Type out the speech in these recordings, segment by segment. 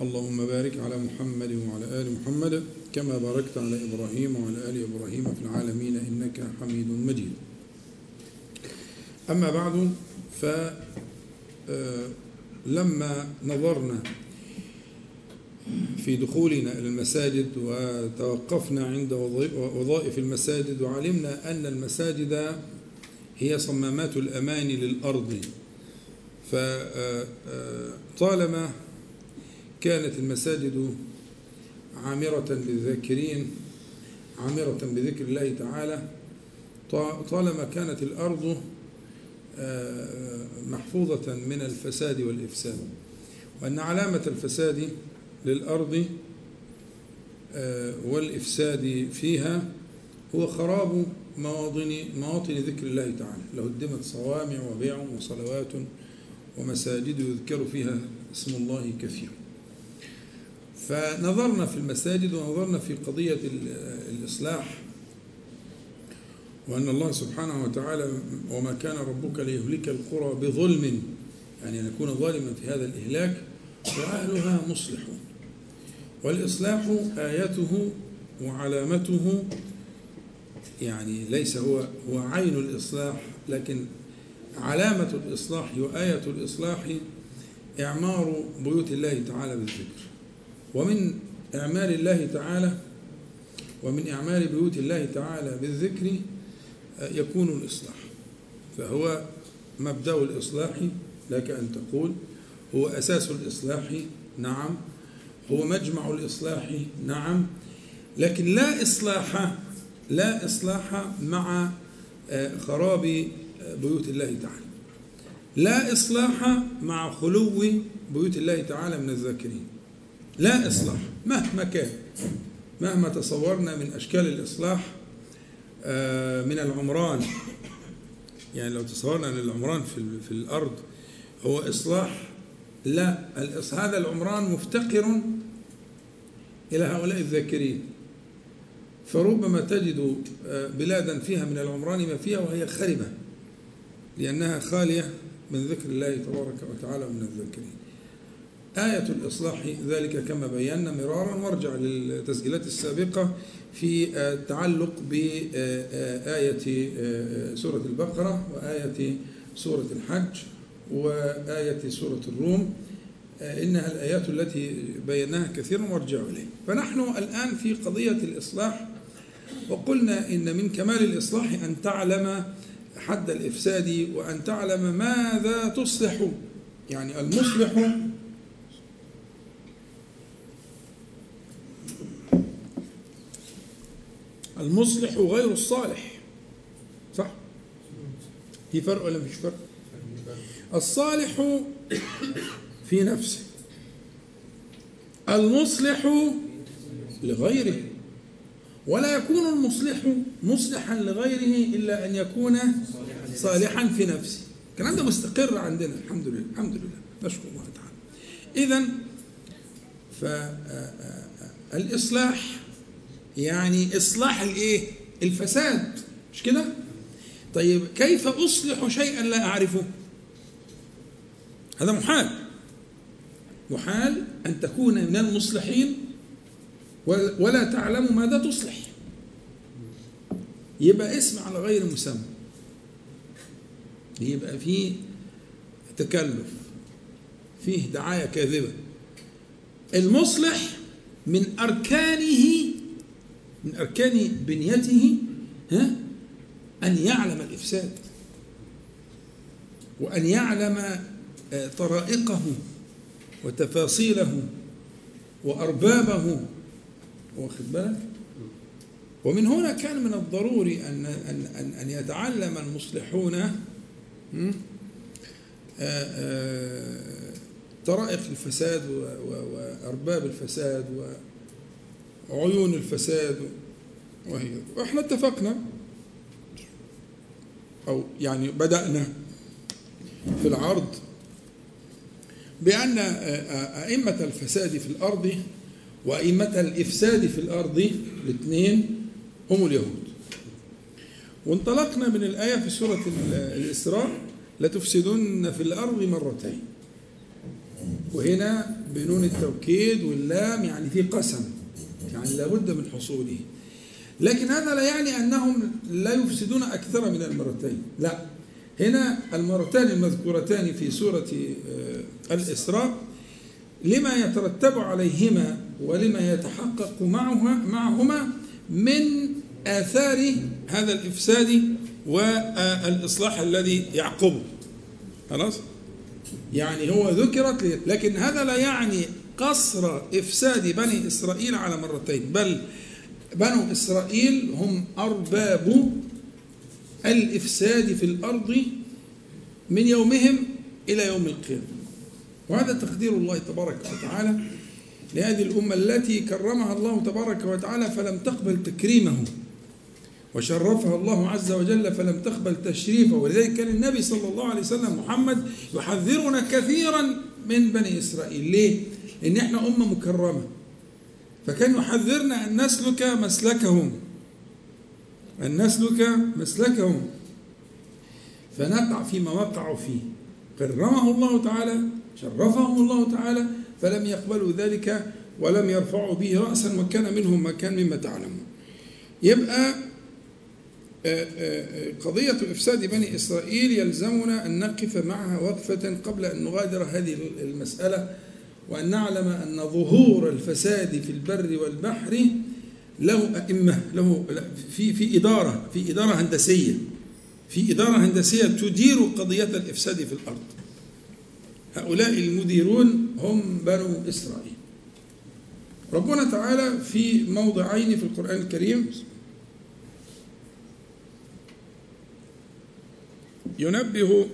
اللهم بارك على محمد وعلى آل محمد كما باركت على إبراهيم وعلى آل إبراهيم في العالمين إنك حميد مجيد. أما بعد فلما نظرنا في دخولنا إلى المساجد وتوقفنا عند وظائف المساجد وعلمنا أن المساجد هي صمامات الأمان للأرض. فطالما كانت المساجد عامرة بالذاكرين عامرة بذكر الله تعالى. طالما كانت الأرض محفوظة من الفساد والإفساد. وأن علامة الفساد للأرض والإفساد فيها هو خراب مواطن مواطن ذكر الله تعالى. لو هدمت صوامع وبيع وصلوات ومساجد يذكر فيها اسم الله كثيرا فنظرنا في المساجد ونظرنا في قضية الإصلاح وأن الله سبحانه وتعالى وما كان ربك ليهلك القرى بظلم يعني أن يكون ظالما في هذا الإهلاك وأهلها مصلحون. والإصلاح آيته وعلامته يعني ليس هو هو عين الإصلاح لكن علامة الإصلاح وآية الإصلاح إعمار بيوت الله تعالى بالذكر. ومن إعمال الله تعالى ومن إعمال بيوت الله تعالى بالذكر يكون الإصلاح. فهو مبدأ الإصلاح لك أن تقول هو أساس الإصلاح نعم. هو مجمع الإصلاح نعم. لكن لا إصلاح لا إصلاح مع خراب بيوت الله تعالى. لا إصلاح مع خلو بيوت الله تعالى من الذاكرين. لا إصلاح. مهما كان مهما تصورنا من أشكال الإصلاح من العمران. يعني لو تصورنا أن العمران في, في الأرض هو إصلاح لا هذا العمران مفتقر إلى هؤلاء الذاكرين. فربما تجد بلادا فيها من العمران ما فيها وهي خربة لأنها خالية من ذكر الله تبارك وتعالى ومن الذاكرين. آية الإصلاح ذلك كما بينا مرارا وارجع للتسجيلات السابقة في التعلق بآية سورة البقرة وآية سورة الحج وآية سورة الروم. إنها الآيات التي بيناها كثيرا وارجعوا إليه. فنحن الآن في قضية الإصلاح وقلنا إن من كمال الإصلاح أن تعلم حد الإفساد وأن تعلم ماذا تصلح يعني المصلح المصلح غير الصالح. صح؟ في فرق ولا مفيش فرق؟ الصالح في نفسه. المصلح لغيره. ولا يكون المصلح مصلحا لغيره إلا أن يكون صالحا في نفسه. الكلام ده مستقر عندنا. الحمد لله. الحمد لله. نشكر الله تعالى. اذا فالاصلاح يعني إصلاح الإيه؟ الفساد. مش كده؟ طيب كيف أصلح شيئا لا أعرفه؟ هذا محال. محال أن تكون من المصلحين ولا تعلم ماذا تصلح. يبقى اسم على غير مسمى. يبقى فيه تكلف فيه دعاية كاذبة. المصلح من أركانه من أركان بنيته ها أن يعلم الإفساد وأن يعلم طرائقه وتفاصيله وأربابه. واخد بالك؟ ومن هنا كان من الضروري أن أن أن, أن يتعلم المصلحون طرائق الفساد وأرباب الفساد وعيون الفساد وهي. وإحنا اتفقنا. أو يعني بدأنا في العرض بأن أئمة الفساد في الأرض وأئمة الإفساد في الأرض الاثنين هم اليهود. وانطلقنا من الآية في سورة الإسراء لتفسدن في الأرض مرتين. وهنا بنون التوكيد واللام يعني في قسم. يعني لابد من حصوله. لكن هذا لا يعني أنهم لا يفسدون أكثر من المرتين. لا. هنا المرتان المذكورتان في سورة آه، الإسراء لما يترتب عليهما ولما يتحقق معها معهما من آثار هذا الإفساد والإصلاح الذي يعقبه. خلاص؟ يعني هو ذكرت لكن هذا لا يعني قصر إفساد بني إسرائيل على مرتين. بل بنو إسرائيل هم أرباب الإفساد في الأرض من يومهم إلى يوم القيامة. وهذا تقدير الله تبارك وتعالى لهذه الأمة التي كرمها الله تبارك وتعالى فلم تقبل تكريمه وشرفها الله عز وجل فلم تقبل تشريفه. ولذلك كان النبي صلى الله عليه وسلم محمد يحذرنا كثيرا من بني إسرائيل. ليه؟ لأن إحنا أمة مكرمة. فكان يحذرنا أن نسلك مسلكهم. أن نسلك مسلكهم. فنقع فيما وقعوا فيه. كرمه الله تعالى شرفهم الله تعالى فلم يقبلوا ذلك ولم يرفعوا به رأسا وكان منهم ما كان مما تعلمون. يبقى آه، آه، قضية إفساد بني إسرائيل يلزمنا أن نقف معها وقفة قبل أن نغادر هذه المسألة. وأن نعلم أن ظهور الفساد في البر والبحر له أئمة له في في إدارة في إدارة هندسية في إدارة هندسية تدير قضية الإفساد في الأرض. هؤلاء المديرون هم بنو إسرائيل. ربنا تعالى في موضعين في القرآن الكريم ينبه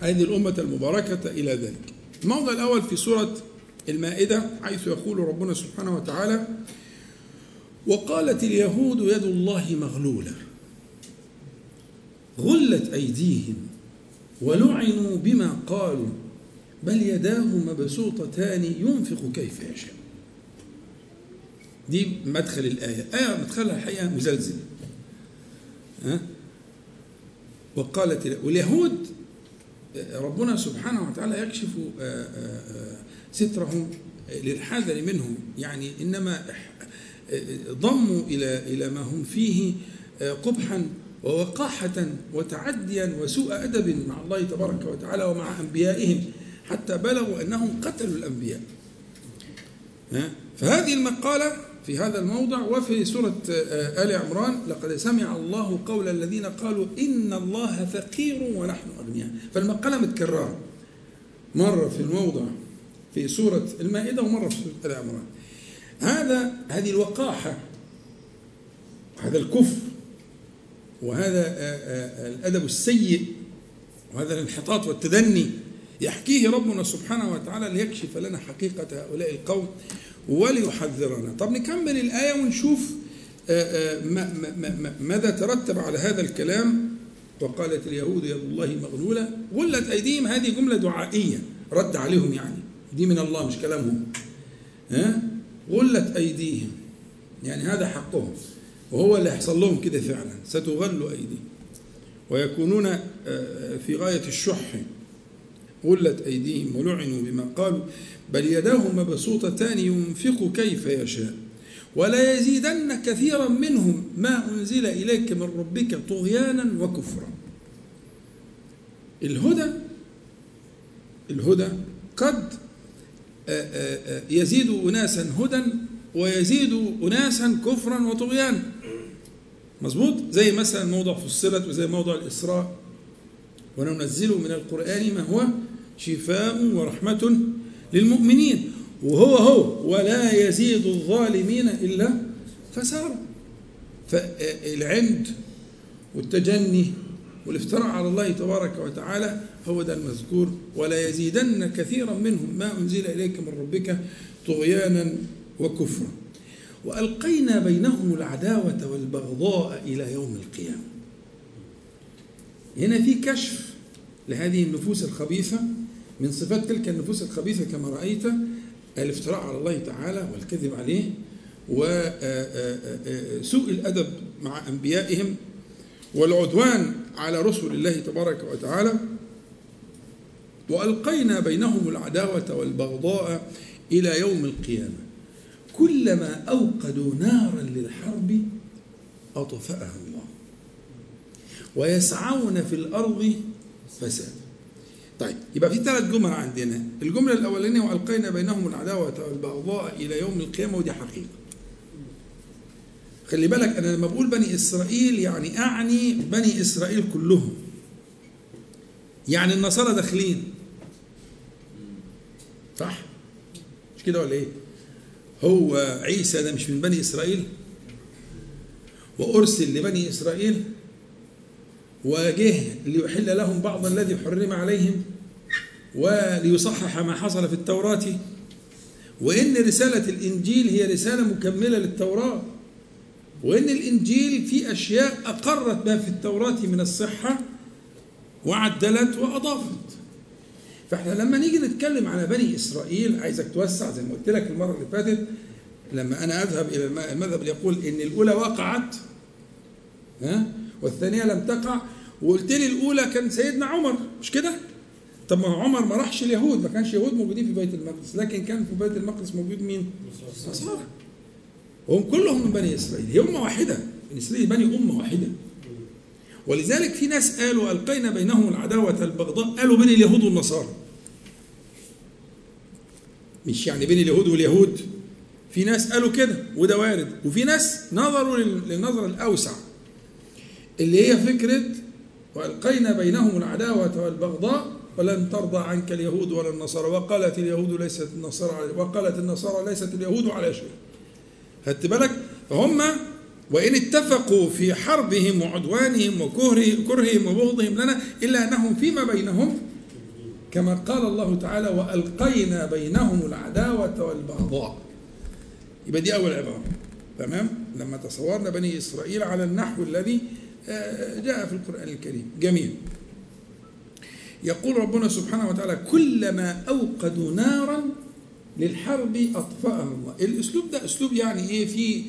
هذه الأمة المباركة إلى ذلك. الموضع الأول في سورة المائدة حيث يقول ربنا سبحانه وتعالى وقالت اليهود يد الله مغلولة غلت أيديهم ولعنوا بما قالوا بل يداه مبسوطتان ينفق كيف يشاء. دي مدخل الآية. آية مدخلها الحقيقة مزلزل. ها؟ وقالت واليهود ربنا سبحانه وتعالى يكشف آه، آه، آه، سترهم للحذر منهم. يعني إنما ضموا إلى إلى ما هم فيه قبحا ووقاحة وتعديا وسوء أدب مع الله تبارك وتعالى ومع أنبيائهم حتى بلغوا أنهم قتلوا الأنبياء. فهذه المقالة في هذا الموضع وفي سورة آه، آل عمران لقد سمع الله قول الذين قالوا إن الله فقير ونحن أغنياء. فالمقالة متكررة. مرة في الموضع في سورة المائدة ومرة في سورة آل عمران. هذا هذه الوقاحة هذا الكفر وهذا آه، آه، الأدب السيء وهذا الانحطاط والتدني يحكيه ربنا سبحانه وتعالى ليكشف لنا حقيقة هؤلاء القوم. وليحذرنا. طب نكمل الآية ونشوف آه، آه، ماذا ترتب على هذا الكلام؟ وقالت اليهود يد الله مغلولة غلت أيديهم. هذه جملة دعائية رد عليهم يعني. دي من الله مش كلامهم. ها؟ غلت أيديهم. يعني هذا حقهم. وهو اللي يحصل لهم كده فعلا. ستغل أيديهم. ويكونون آه، في غاية الشح. غلت أيديهم ولعنوا بما قالوا. بل يداه مبسوطتان ينفق كيف يشاء. ولا يزيدن كثيرا منهم ما أنزل إليك من ربك طغيانا وكفرا. الهدى الهدى قد يزيد أناسا هدى ويزيد أناسا كفرا وطغيانا. مظبوط؟ زي مثلا موضع فصلت وزي موضع الإسراء. وننزل من القرآن ما هو شفاء ورحمة للمؤمنين. وهو هو ولا يزيد الظالمين إلا خسارة. فالعند والتجني والافتراء على الله تبارك وتعالى هو ده المذكور. ولا يزيدن كثيرا منهم ما أنزل إليك من ربك طغيانا وكفرا. وألقينا بينهم العداوة والبغضاء إلى يوم القيامة. هنا في كشف لهذه النفوس الخبيثة. من صفات تلك النفوس الخبيثة كما رأيت الافتراء على الله تعالى والكذب عليه وسوء الأدب مع أنبيائهم والعدوان على رسل الله تبارك وتعالى. وألقينا بينهم العداوة والبغضاء إلى يوم القيامة. كلما أوقدوا نارا للحرب أطفأها الله. ويسعون في الأرض فسادا. طيب يبقى في ثلاث جمل عندنا. الجملة الأولانية وألقينا بينهم العداوة والبغضاء إلى يوم القيامة ودي حقيقة. خلي بالك أنا لما بقول بني إسرائيل يعني أعني بني إسرائيل كلهم. يعني النصارى داخلين. صح؟ مش كده ولا إيه؟ هو عيسى ده مش من بني إسرائيل؟ وأرسل لبني إسرائيل وجه ليحل لهم بعض الذي حرم عليهم. وليصحح ما حصل في التوراة وإن رسالة الإنجيل هي رسالة مكملة للتوراة وإن الإنجيل فيه أشياء أقرت بها في التوراة من الصحة وعدلت وأضافت فإحنا لما نيجي نتكلم على بني إسرائيل عايزك توسع زي ما قلت لك المرة اللي فاتت لما أنا أذهب إلى المذهب اللي يقول إن الأولى وقعت ها والثانية لم تقع وقلت لي الأولى كان سيدنا عمر مش كده؟ طب ما عمر ما راحش اليهود ما كانش يهود موجودين في بيت المقدس لكن كان في بيت المقدس موجود مين؟ نصارى وهم كلهم من بني إسرائيل هي أمة واحدة. بني إسرائيل بني أمة واحدة. ولذلك في ناس قالوا ألقينا بينهم العداوة البغضاء قالوا بين اليهود والنصارى. مش يعني بين اليهود واليهود. في ناس قالوا كده وده وارد وفي ناس نظروا للنظر الأوسع اللي هي فكرة وألقينا بينهم العداوة والبغضاء ولن ترضى عنك اليهود ولا النصارى. وقالت اليهود ليست النصارى على وقالت النصارى ليست اليهود على شيء. خدت بالك؟ فهم وإن اتفقوا في حربهم وعدوانهم وكرههم وبغضهم لنا إلا أنهم فيما بينهم كما قال الله تعالى وألقينا بينهم العداوة والبغضاء. يبقى دي أول عبارة. تمام؟ لما تصورنا بني إسرائيل على النحو الذي جاء في القرآن الكريم. جميل. يقول ربنا سبحانه وتعالى كلما أوقدوا نارا للحرب أطفأها الله. الأسلوب ده أسلوب يعني إيه؟ في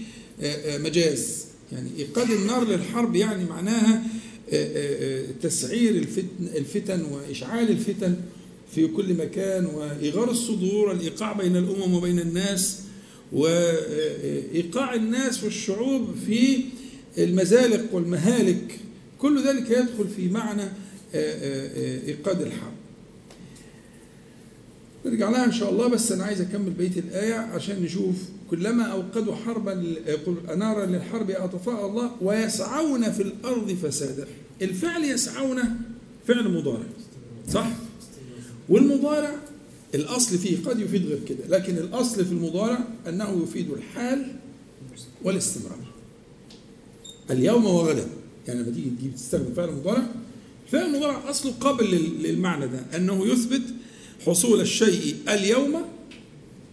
مجاز. يعني إيقاد النار للحرب يعني معناها تسعير الفتن, الفتن وإشعال الفتن في كل مكان وإغار الصدور والإيقاع بين الأمم وبين الناس وإيقاع الناس والشعوب في المزالق والمهالك. كل ذلك يدخل في معنى إيقاد الحرب. نرجع لها إن شاء الله بس أنا عايز أكمل بيت الآية عشان نشوف كلما أوقدوا حربا نارا للحرب أطفاء الله ويسعون في الأرض فسادا. الفعل يسعون فعل مضارع صح؟ والمضارع الأصل فيه قد يفيد غير كده لكن الأصل في المضارع أنه يفيد الحال والاستمرار. اليوم وغدا يعني لما تيجي تستخدم فعل مضارع فعل المضارع أصله قابل للمعنى ده أنه يثبت حصول الشيء اليوم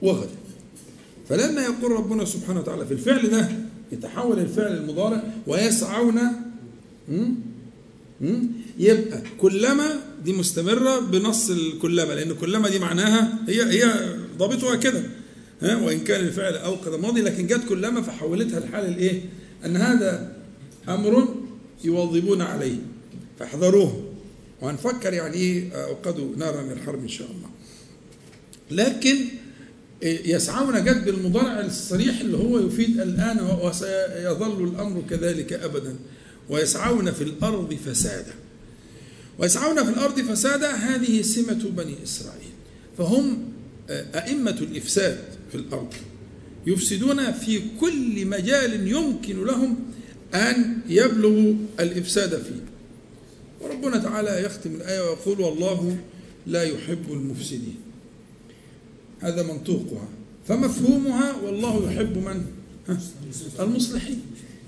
وغدا فلما يقول ربنا سبحانه وتعالى في الفعل ده يتحول الفعل المضارع ويسعون يبقى كلما دي مستمرة بنص الكلما لأن كلما دي معناها هي هي ضابطها كده ها وإن كان الفعل أوقد ماضي لكن جت كلما فحولتها الحال الإيه؟ أن هذا أمر يواظبون عليه. فاحذروه وهنفكر يعني إيه اوقدوا نارا من الحرب إن شاء الله. لكن يسعون جد بالمضارع الصريح اللي هو يفيد الآن وسيظل الأمر كذلك ابدا. ويسعون في الأرض فسادا. ويسعون في الأرض فسادا هذه سمة بني إسرائيل. فهم أئمة الإفساد في الأرض يفسدون في كل مجال يمكن لهم أن يبلغوا الإفساد فيه. وربنا تعالى يختم الآية ويقول والله لا يحب المفسدين. هذا منطوقها. فمفهومها والله يحب من؟ المصلحين.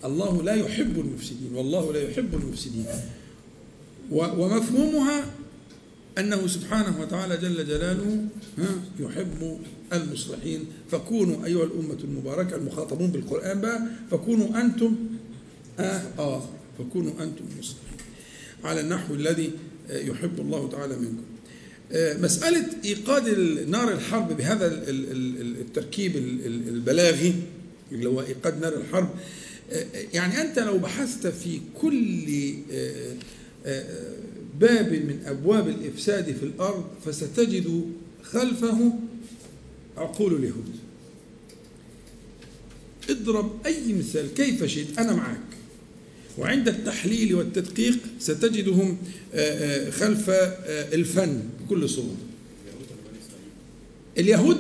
الله لا يحب المفسدين. والله لا يحب المفسدين. ومفهومها أنه سبحانه وتعالى جل جلاله يحب المصلحين. فكونوا أيها الأمة المباركة المخاطبون بالقرآن بقى فكونوا أنتم آه, آه فكونوا أنتم المصلحين على النحو الذي يحب الله تعالى منكم. آه، مسألة إيقاد نار الحرب بهذا التركيب البلاغي اللي هو إيقاد نار الحرب آه، يعني أنت لو بحثت في كل آه، باب من أبواب الإفساد في الأرض فستجد خلفه عقول اليهود. اضرب أي مثال كيف شئت أنا معك. وعند التحليل والتدقيق ستجدهم خلف الفن بكل صورة. اليهود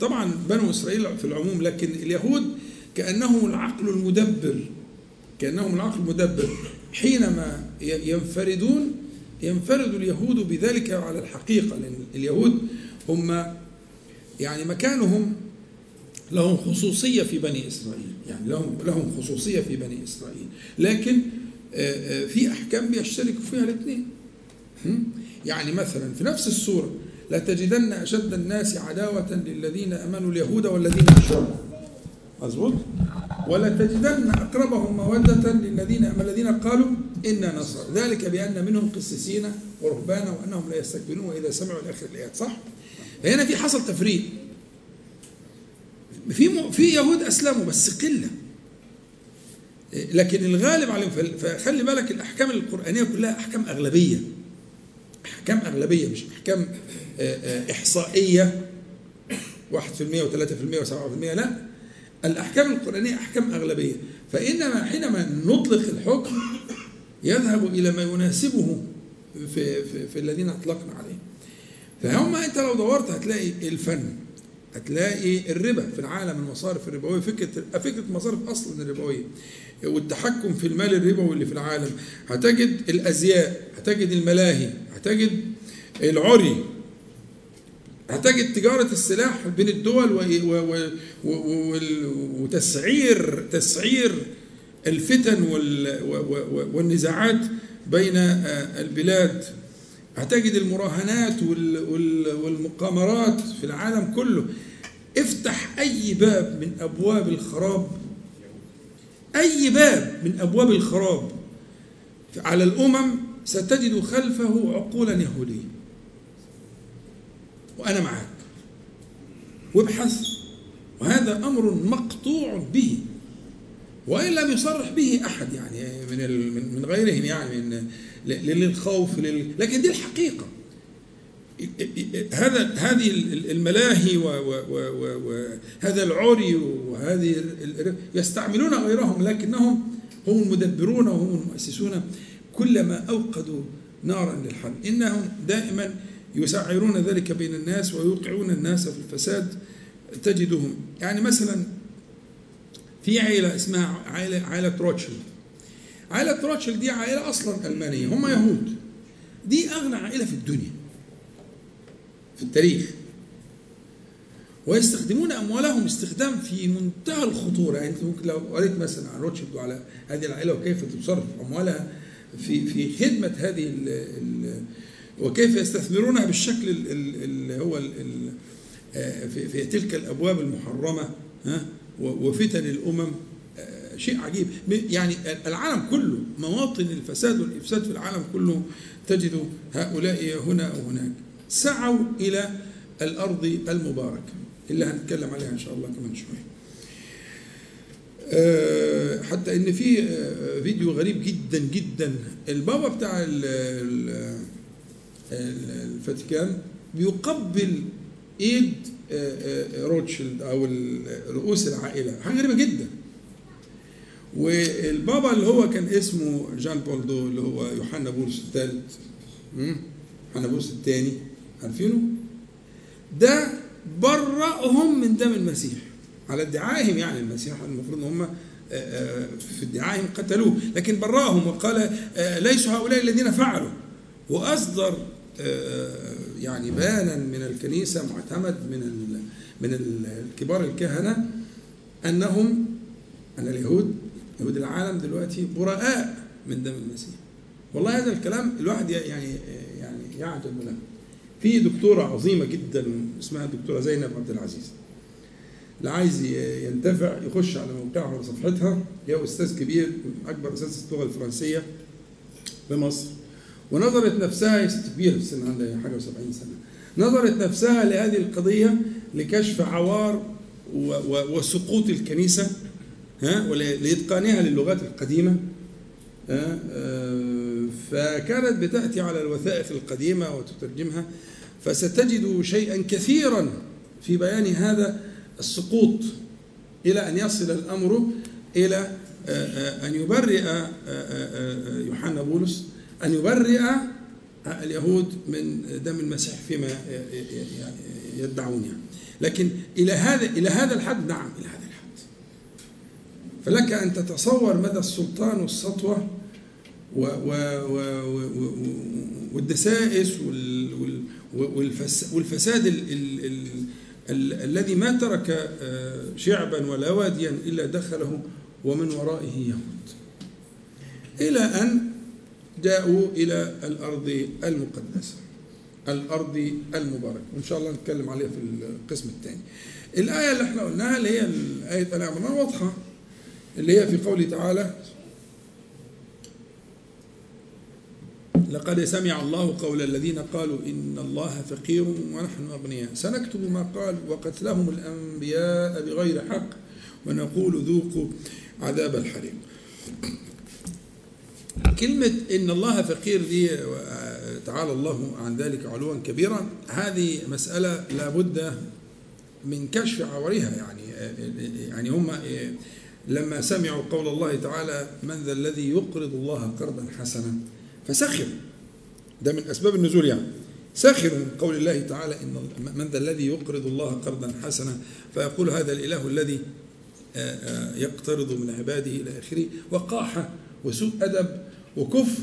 طبعا بنو إسرائيل في العموم لكن اليهود كأنهم العقل المدبر كأنهم العقل المدبر. حينما ينفردون ينفرد اليهود بذلك على الحقيقة لأن اليهود هم يعني مكانهم لهم خصوصية في بني إسرائيل. يعني لهم لهم خصوصية في بني إسرائيل. لكن في أحكام بيشتركوا فيها الاثنين. يعني مثلا في نفس السورة لتجدن أشد الناس عداوة للذين أمنوا اليهود والذين أشركوا. مظبوط؟ ولتجدن أقربهم مودة للذين الذين قالوا إنا نصر ذلك بأن منهم قسيسين ورهبانا وأنهم لا يستكبرون وإذا سمعوا الآخر الآيات. صح؟ فهنا في حصل تفريق. في في يهود أسلموا بس قلة. لكن الغالب عليهم فخلي بالك الأحكام القرآنية كلها أحكام أغلبية. أحكام أغلبية مش أحكام آه، آه، إحصائية. 1% و3% و7% لا. الأحكام القرآنية أحكام أغلبية. فإنما حينما نطلق الحكم يذهب إلى ما يناسبه في, في, في الذين أطلقنا عليه. فهم أنت لو دورت هتلاقي الفن. هتلاقي الربا في العالم المصارف الربوية. فكرة فكرة المصارف أصلا الربوية. والتحكم في المال الربوي اللي في العالم. هتجد الأزياء هتجد الملاهي هتجد العري هتجد تجارة السلاح بين الدول وتسعير تسعير الفتن والنزاعات بين البلاد. هتجد المراهنات والمقامرات في العالم كله افتح أي باب من أبواب الخراب أي باب من أبواب الخراب على الأمم ستجد خلفه عقولا يهودية وأنا معك. وابحث. وهذا أمر مقطوع به. وإن لم يصرح به أحد يعني من من غيرهم يعني من للخوف لل... لكن دي الحقيقة. هذا هذه الملاهي وهذا العري وهذه يستعملون غيرهم لكنهم هم المدبرون وهم المؤسسون كلما أوقدوا نارا للحرب. إنهم دائما يسعرون ذلك بين الناس ويوقعون الناس في الفساد تجدهم. يعني مثلا في عائلة اسمها عائلة عائلة روتشيلد. عائلة روتشيلد دي عائلة أصلا ألمانية هم يهود. دي أغنى عائلة في الدنيا في التاريخ. ويستخدمون أموالهم استخدام في منتهى الخطورة. يعني أنت ممكن لو قريت مثلا عن روتشيلد وعلى هذه العائلة وكيف تصرف أموالها في في خدمة هذه ال ال وكيف يستثمرونها بالشكل اللي هو آه، في, في تلك الأبواب المحرمة ها وفتن الأمم. شيء عجيب. يعني العالم كله مواطن الفساد والإفساد في العالم كله تجد هؤلاء هنا أو هناك. سعوا إلى الأرض المباركة اللي هنتكلم عليها إن شاء الله كمان شوية آه، حتى إن في فيديو غريب جدا جدا. البابا بتاع الفاتيكان بيقبل إيد آه، آه، روتشيلد أو رؤوس العائلة. حاجة غريبة جدا. والبابا اللي هو كان اسمه Jean Paul deux اللي هو يوحنا بولس الثالث. يوحنا بولس الثاني. عارفينه؟ ده برأهم من دم المسيح. على ادعائهم يعني المسيح المفروض إن هم آه، في ادعائهم قتلوه. لكن برأهم وقال ليسوا هؤلاء الذين فعلوا. وأصدر يعني بيانا من الكنيسة معتمد من من الكبار الكهنة أنهم أن اليهود يهود العالم دلوقتي براء من دم المسيح. والله هذا الكلام الواحد يعني يعني يعجب له. في دكتورة عظيمة جدا اسمها الدكتورة زينب عبد العزيز. اللي عايز ينتفع يخش على موقعها وصفحتها هي أستاذ كبير أكبر أستاذ اللغة الفرنسية في مصر ونظرت نفسها ست كبيرة في السن عندها حاجة و70 سنة. نظرت نفسها لهذه القضية لكشف عوار وسقوط الكنيسة. ولإتقانها للغات القديمة. ها فكانت بتأتي على الوثائق القديمة وتترجمها. فستجد شيئا كثيرا في بيان هذا السقوط إلى أن يصل الأمر إلى أن يبرئ يوحنا بولس أن يبرئ اليهود من دم المسيح فيما يدعون يعني لكن إلى هذا إلى هذا الحد نعم إلى هذا الحد. فلك أن تتصور مدى السلطان والسطوة و و و والدسائس والفساد ال ال ال ال الذي ما ترك شعبا ولا واديا إلا دخله ومن ورائه يهود إلى أن جاءوا إلى الأرض المقدسة الأرض المباركة. وإن شاء الله نتكلم عليها في القسم الثاني. الآية اللي إحنا قلناها اللي هي آية عمران واضحة. اللي هي في قوله تعالى لقد سمع الله قول الذين قالوا إن الله فقير ونحن أغنياء. سنكتب ما قال وقتلهم الأنبياء بغير حق ونقول ذوقوا عذاب الحريق. كلمة إن الله فقير دي تعالى الله عن ذلك علوا كبيرا هذه مسألة لابد من كشف عورها يعني يعني هم لما سمعوا قول الله تعالى من ذا الذي يقرض الله قرضا حسنا فسخروا. ده من أسباب النزول يعني. سخروا من قول الله تعالى إن من ذا الذي يقرض الله قرضا حسنا فيقول هذا الإله الذي يقترض من عباده إلى آخره وقاحة وسوء أدب وكفر.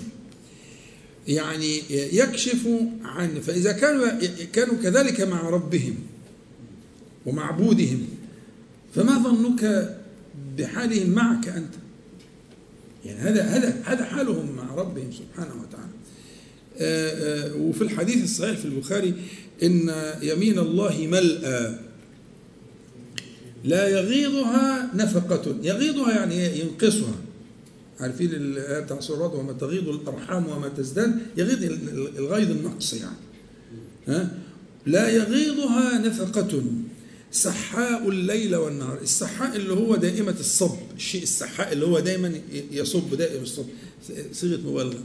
يعني يكشف عن فإذا كانوا كانوا كذلك مع ربهم ومعبودهم فما ظنك بحالهم معك أنت. يعني هذا هذا هذا حالهم مع ربهم سبحانه وتعالى. وفي الحديث الصحيح في البخاري إن يمين الله ملأى. لا يغيضها نفقة. يغيضها يعني ينقصها. عارفين الآية بتاع سورة وما تغيض الأرحام وما تزداد. يغيض الغيض النقص يعني. ها؟ لا يغيضها نفقة. سحاء الليل والنهار. السحاء اللي هو دائمة الصب الشيء السحاء اللي هو دائما يصب دائم الصب صيغة مبالغة.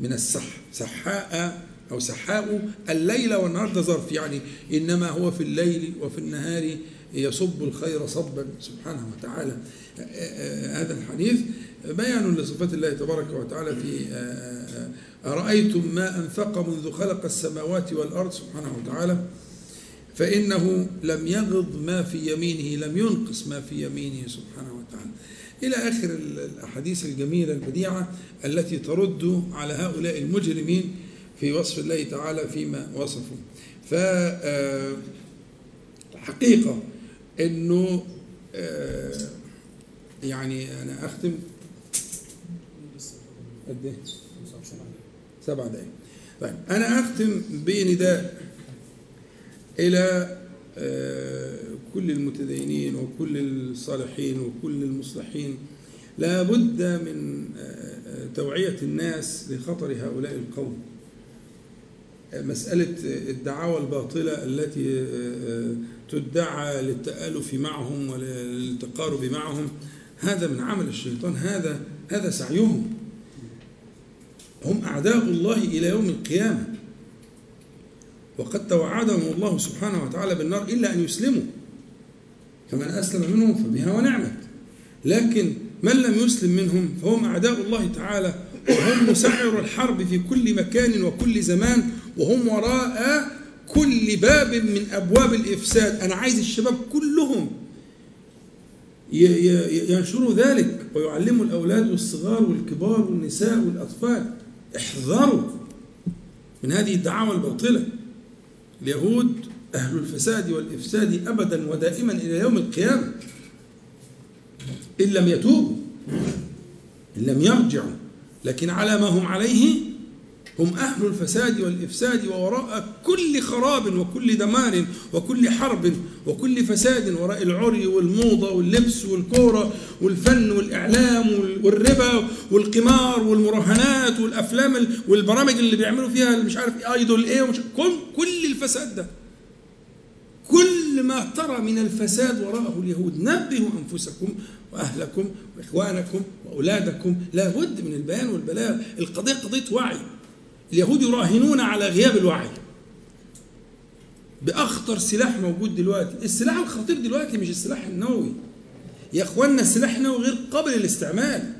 من السح سحاء أو سحاء الليل والنهار. ده ظرف يعني إنما هو في الليل وفي النهار يصب الخير صبا. سبحانه وتعالى. هذا الحديث بيان لصفات الله تبارك وتعالى في أرأيتم ما أنفق منذ خلق السماوات والأرض؟ سبحانه وتعالى. فإنه لم يغض ما في يمينه لم ينقص ما في يمينه سبحانه وتعالى. إلى آخر الأحاديث الجميلة البديعة التي ترد على هؤلاء المجرمين في وصف الله تعالى فيما وصفوا. فالحقيقة أنه يعني أنا أختم. قد إيه؟ سبع دقائق طيب أنا أختم بنداء. إلى كل المتدينين وكل الصالحين وكل المصلحين. لا بد من توعية الناس لخطر هؤلاء القوم. مسألة الدعاوى الباطلة التي تدعى للتآلف معهم وللتقارب معهم هذا من عمل الشيطان هذا هذا سعيهم. هم أعداء الله إلى يوم القيامة. وقد توعدهم الله سبحانه وتعالى بالنار إلا أن يسلموا. فمن أسلم منهم فبها ونعمت. لكن من لم يسلم منهم فهم أعداء الله تعالى وهم مسعر الحرب في كل مكان وكل زمان وهم وراء كل باب من أبواب الإفساد. أنا عايز الشباب كلهم ينشروا ذلك ويعلموا الأولاد والصغار والكبار والنساء والأطفال. احذروا من هذه الدعاوى الباطلة. اليهود أهل الفساد والإفساد أبدا ودائما إلى يوم القيامة. إن لم يتوبوا إن لم يرجعوا لكن على ما هم عليه هم أهل الفساد والإفساد ووراء كل خراب وكل دمار وكل حرب وكل فساد وراء العري والموضة واللبس والكورة والفن والإعلام والربا والقمار والمراهنات والأفلام والبرامج اللي بيعملوا فيها مش عارف إيدول إيه ومش كل الفساد ده. كل ما ترى من الفساد وراءه اليهود نبهوا أنفسكم وأهلكم وإخوانكم وأولادكم. لا بد من البيان والبلاغ القضية قضية وعي. اليهود يراهنون على غياب الوعي. بأخطر سلاح موجود دلوقتي. السلاح الخطير دلوقتي مش السلاح النووي. يا السلاح النووي غير قابل للاستعمال.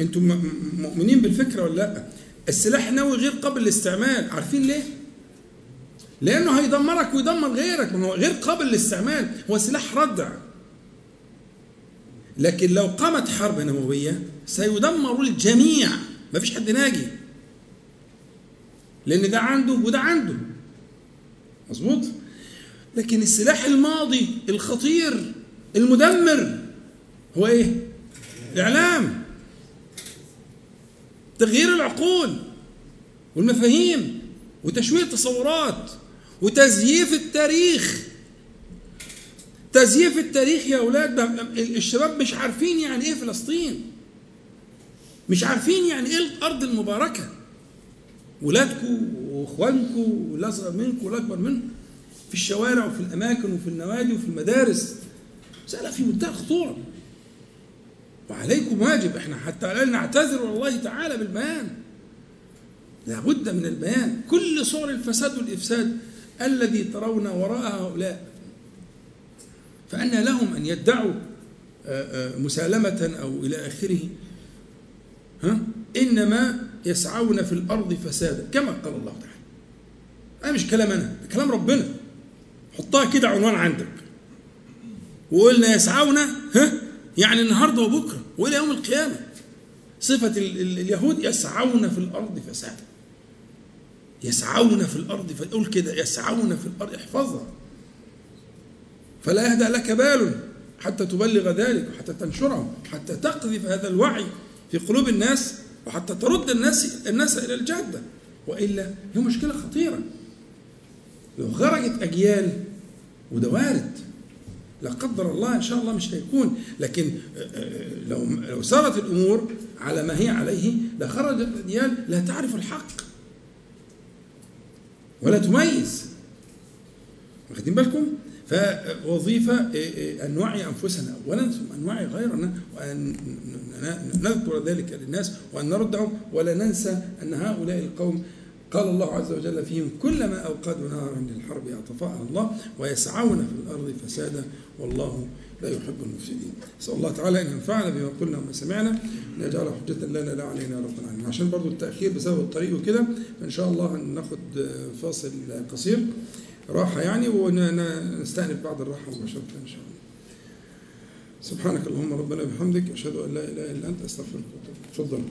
أنتم مؤمنين بالفكرة ولا لأ؟ السلاح النووي غير قابل للاستعمال. عارفين ليه؟ لأنه هيدمرك ويدمر غيرك. ما هو غير قابل للاستعمال. هو سلاح ردع. لكن لو قامت حرب نووية سيدمر الجميع. ما فيش حد ناجي. لأن ده عنده وده عنده. مظبوط؟ لكن السلاح الماضي الخطير المدمر هو إيه؟ الإعلام. تغيير العقول والمفاهيم وتشويه التصورات وتزييف التاريخ. تزييف التاريخ يا أولاد الشباب مش عارفين يعني إيه فلسطين. مش عارفين يعني إيه الأرض المباركة. ولادكم واخوانكم والاصغر منكم والاكبر منكم في الشوارع وفي الأماكن وفي النوادي وفي المدارس. مساله في منتهى الخطورة. وعليكم واجب إحنا حتى لا نعتذر والله تعالى بالبيان. لابد من البيان. كل صور الفساد والإفساد الذي ترون وراء هؤلاء. فأن لهم أن يدعوا مسالمة أو إلى آخره. ها؟ إنما يسعون في الأرض فسادا كما قال الله تعالى. أنا مش كلام أنا كلام ربنا. حطها كده عنوان عندك. وقلنا يسعون ها؟ يعني النهارده وبكرة وإلى يوم القيامة. صفة اليهود يسعون في الأرض فسادا. يسعون في الأرض فقول كده يسعون في الأرض احفظها. فلا يهدأ لك بال حتى تبلغ ذلك وحتى تنشره حتى تقذف هذا الوعي. في قلوب الناس وحتى ترد الناس الناس إلى الجادة وإلا هي مشكلة خطيرة. لو خرجت أجيال وده وارد لا قدر الله إن شاء الله مش هيكون. لكن لو لو سارت الأمور على ما هي عليه لخرجت اجيال لا تعرف الحق ولا تميز. واخدين بالكم؟ فوظيفة إيه، إيه، أن نوعي أنفسنا أولا ثم أن نوعي غيرنا وأن نذكر ذلك للناس وأن نردهم ولا ننسى أن هؤلاء القوم قال الله عز وجل فيهم كلما أوقدوا نارا للحرب أطفأها الله ويسعون في الأرض فسادا والله لا يحب المفسدين. نسأل الله تعالى أن ينفعنا بما قلنا وما سمعنا أن يجعل حجة لنا لا علينا رب العالمين. عشان برضو التأخير بسبب الطريق وكده فإن شاء الله هناخد فاصل قصير. راحة يعني ونستأنف بعد الراحة مباشرة إن شاء الله سبحانك اللهم ربنا بحمدك أشهد أن لا إله إلا أنت أستغفرك تفضل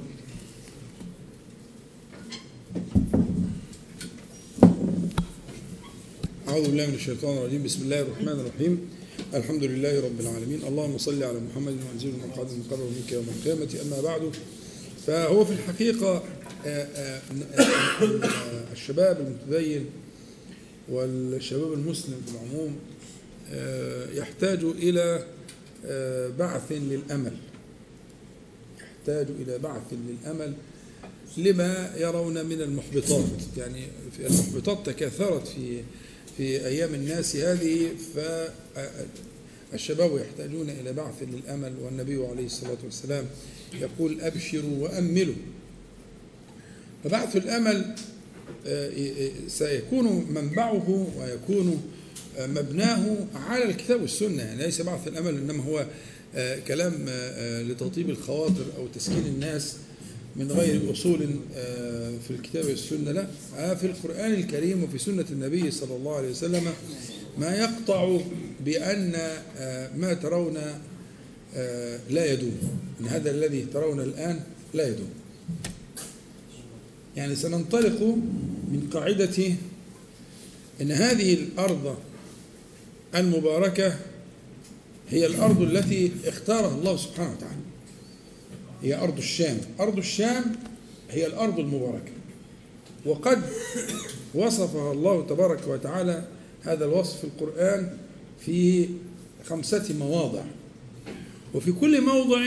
أعوذ بالله من الشيطان الرجيم بسم الله الرحمن الرحيم الحمد لله رب العالمين اللهم صل على محمد وانزل المقعد المقرر منك يوم القيامة أما بعد فهو في الحقيقة آه، آه، آه، الشباب المتدين والشباب المسلم في العموم آه، يحتاج إلى آه، بعث للأمل. يحتاج إلى بعث للأمل. لما يرون من المحبطات؟ يعني في المحبطات تكاثرت في في أيام الناس هذه فالشباب يحتاجون إلى بعث للأمل. والنبي عليه الصلاة والسلام يقول أبشروا وأملوا. فبعث الأمل سيكون منبعه ويكون مبناه على الكتاب والسنة. يعني ليس بعث الأمل إنما هو آه، كلام آه، لتطيب الخواطر أو تسكين الناس من غير أصول آه، في الكتاب والسنة. لا في القرآن الكريم وفي سنة النبي صلى الله عليه وسلم ما يقطع بأن ما ترون لا يدوم. إن هذا الذي ترون الآن لا يدوم. يعني سننطلق من قاعدة أن هذه الأرض المباركة هي الأرض التي اختارها الله سبحانه وتعالى. هي أرض الشام. أرض الشام هي الأرض المباركة. وقد وصفها الله تبارك وتعالى هذا الوصف في القرآن في خمسة مواضع. وفي كل موضع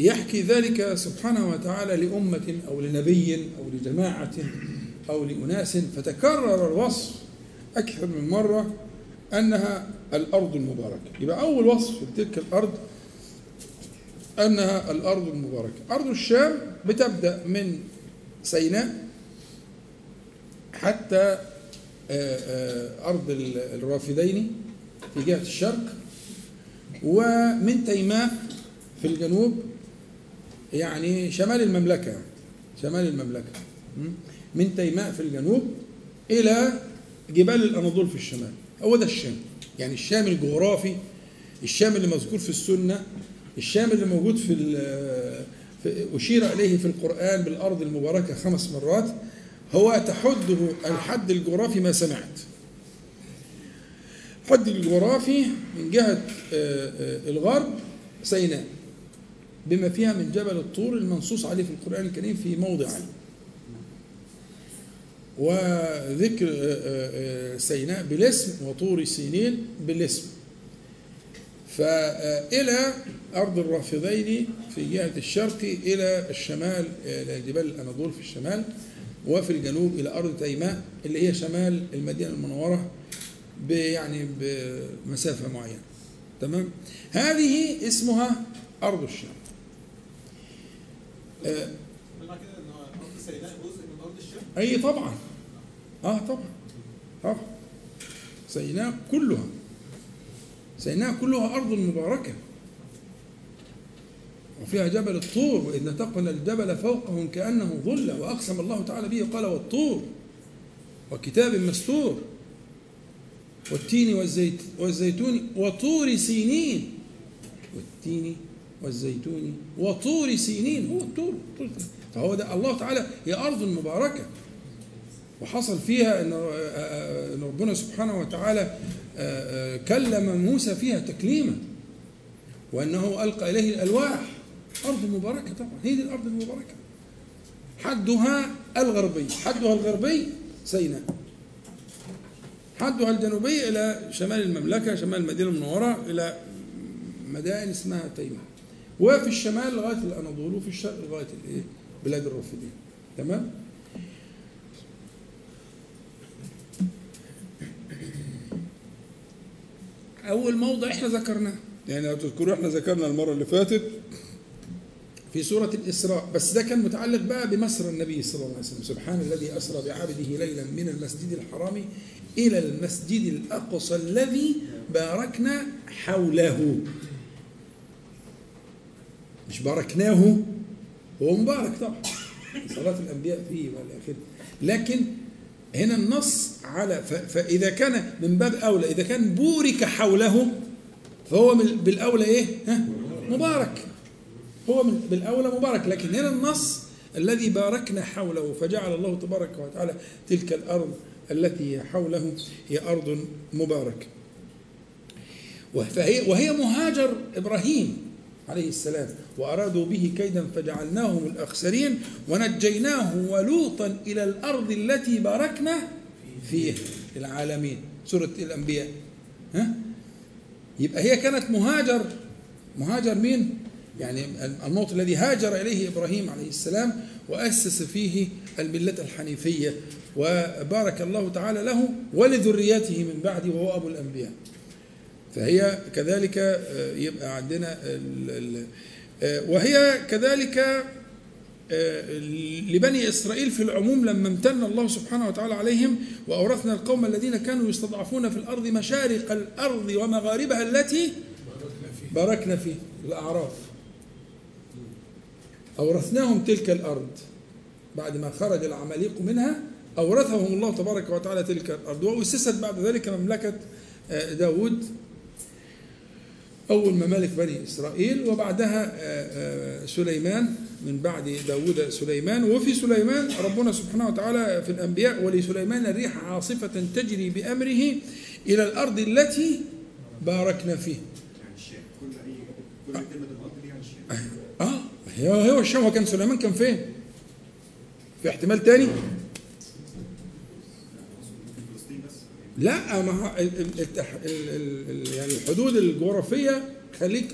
يحكي ذلك سبحانه وتعالى لأمة أو لنبي أو لجماعة أو لأناس فتكرر الوصف أكثر من مرة أنها الأرض المباركة. يبقى أول وصف في تلك الأرض أنها الأرض المباركة. أرض الشام بتبدأ من سيناء حتى آه، آه، أرض الرافدين في جهة الشرق ومن تيماء في الجنوب يعني شمال المملكة شمال المملكة من تيماء في الجنوب إلى جبال الأناضول في الشمال. هو ده الشام. يعني الشام الجغرافي الشام اللي مذكور في السنة الشام اللي موجود في, في أشير إليه في القرآن بالأرض المباركة خمس مرات هو تحده الحد الجغرافي ما سمعت. الحد الجغرافي من جهة آه، آه، الغرب سيناء. بما فيها من جبل الطور المنصوص عليه في القرآن الكريم في موضعين وذكر آه، سيناء بالاسم وطور سينين بالاسم. فإلى أرض الرافضين في جهة الشرق إلى الشمال إلى جبال الأناضول في الشمال وفي الجنوب إلى أرض تيماء اللي هي شمال المدينة المنورة يعني بمسافة معينة. تمام؟ هذه اسمها أرض الشام. أي طبعا. آه طبعا. طبعا. سيناء كلها. سيناء كلها أرض مباركة. وفيها جبل الطور وإذ نتقنا الجبل فوقهم كأنه ظل وأقسم الله تعالى به قال والطور وكتاب مستور والتين والزيت والزيتون وطور سينين. والتين والزيتون وطور سينين. هو الطور فهو ده الله تعالى هي أرض مباركة. وحصل فيها أن ربنا سبحانه وتعالى كلم موسى فيها تكليما. وأنه ألقى إليه الألواح. أرض مباركة طبعا. هي دي الأرض المباركة. حدها الغربي. حدها الغربي سيناء. حدها الجنوبي إلى شمال المملكة شمال المدينة المنورة إلى مدائن اسمها تيمة وفي الشمال لغاية الأناضول وفي الشرق لغاية الإيه؟ بلاد الرافدين. تمام؟ أول موضع إحنا ذكرناه. يعني لو تذكروا إحنا ذكرنا المرة اللي فاتت في سورة الإسراء. بس ده كان متعلق بقى بمسر النبي صلى الله عليه وسلم. سبحان الذي أسرى بعبده ليلا من المسجد الحرام إلى المسجد الأقصى الذي باركنا حوله. مش باركناه هو مبارك طبعا. صلاة الأنبياء فيه والى آخره. لكن هنا النص على فإذا كان من باب أولى إذا كان بورك حوله فهو بالأولى إيه؟ ها؟ مبارك. هو بالأولى مبارك. لكن هنا النص الذي باركنا حوله فجعل الله تبارك وتعالى تلك الأرض التي حوله هي أرض مباركة وهي, وهي مهاجر إبراهيم. عليه السلام وأرادوا به كيدا فجعلناهم الأخسرين ونجيناه ولوطا إلى الأرض التي باركنا فيها العالمين سورة الأنبياء ها؟ يبقى هي كانت مهاجر مهاجر مين؟ يعني الموطن الذي هاجر إليه إبراهيم عليه السلام وأسس فيه الملة الحنيفية وبارك الله تعالى له ولذريته من بعده وهو أبو الأنبياء فهي كذلك آه، يبقى عندنا آه، وهي كذلك آه، لبني إسرائيل في العموم لما امتن الله سبحانه وتعالى عليهم وأورثنا القوم الذين كانوا يستضعفون في الأرض مشارق الأرض ومغاربها التي باركنا فيه الأعراف. أورثناهم تلك الأرض. بعد ما خرج العماليق منها أورثهم الله تبارك وتعالى تلك الأرض. وأسست بعد ذلك مملكة داود. أول ممالك بني إسرائيل وبعدها آه، آه، سليمان من بعد داود سليمان وفي سليمان ربنا سبحانه وتعالى في الأنبياء ولسليمان الريح عاصفة تجري بأمره إلى الأرض التي باركنا أي كل كلمة هو الشام كان سليمان كان فين؟ في احتمال تاني؟ لا ما هو يعني الحدود الجغرافية خليك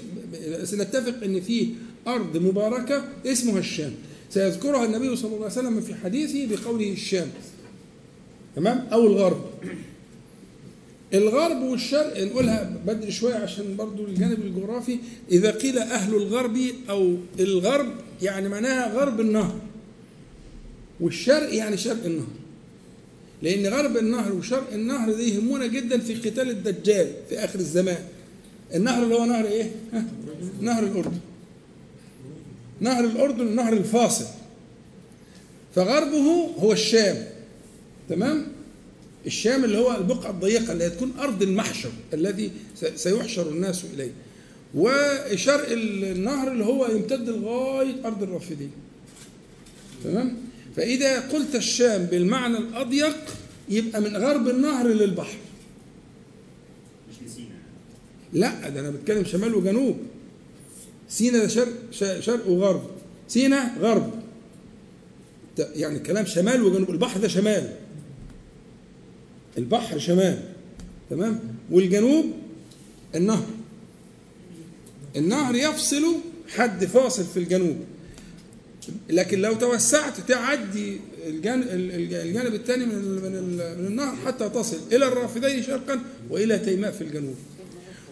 بس نتفق إن في أرض مباركة اسمها الشام. سيذكرها النبي صلى الله عليه وسلم في حديثه بقوله الشام. تمام؟ أو الغرب. الغرب والشرق نقولها بدري شوية عشان برضو الجانب الجغرافي. إذا قيل أهل الغرب أو الغرب يعني معناها غرب النهر. والشرق يعني شرق النهر. لأن غرب النهر وشرق النهر دي يهمونا جدا في قتال الدجال في آخر الزمان. النهر اللي هو نهر ها؟ نهر الأردن. نهر الأردن النهر الفاصل. فغربه هو الشام. تمام؟ الشام اللي هو البقعة الضيقة اللي هتكون أرض المحشر الذي سيحشر الناس إليه. وشرق النهر اللي هو يمتد لغاية أرض الرافدين. تمام؟ فإذا قلت الشام بالمعنى الأضيق يبقى من غرب النهر للبحر. مش لسينا لا ده أنا بتكلم شمال وجنوب. سينا ده شرق شرق وغرب. سينا غرب. يعني كلام شمال وجنوب. البحر ده شمال. البحر شمال. تمام؟ والجنوب النهر. النهر يفصل حد فاصل في الجنوب. لكن لو توسعت تعدي الجانب, الجانب الثاني من من من النهر حتى تصل إلى الرافدين شرقا وإلى تيماء في الجنوب.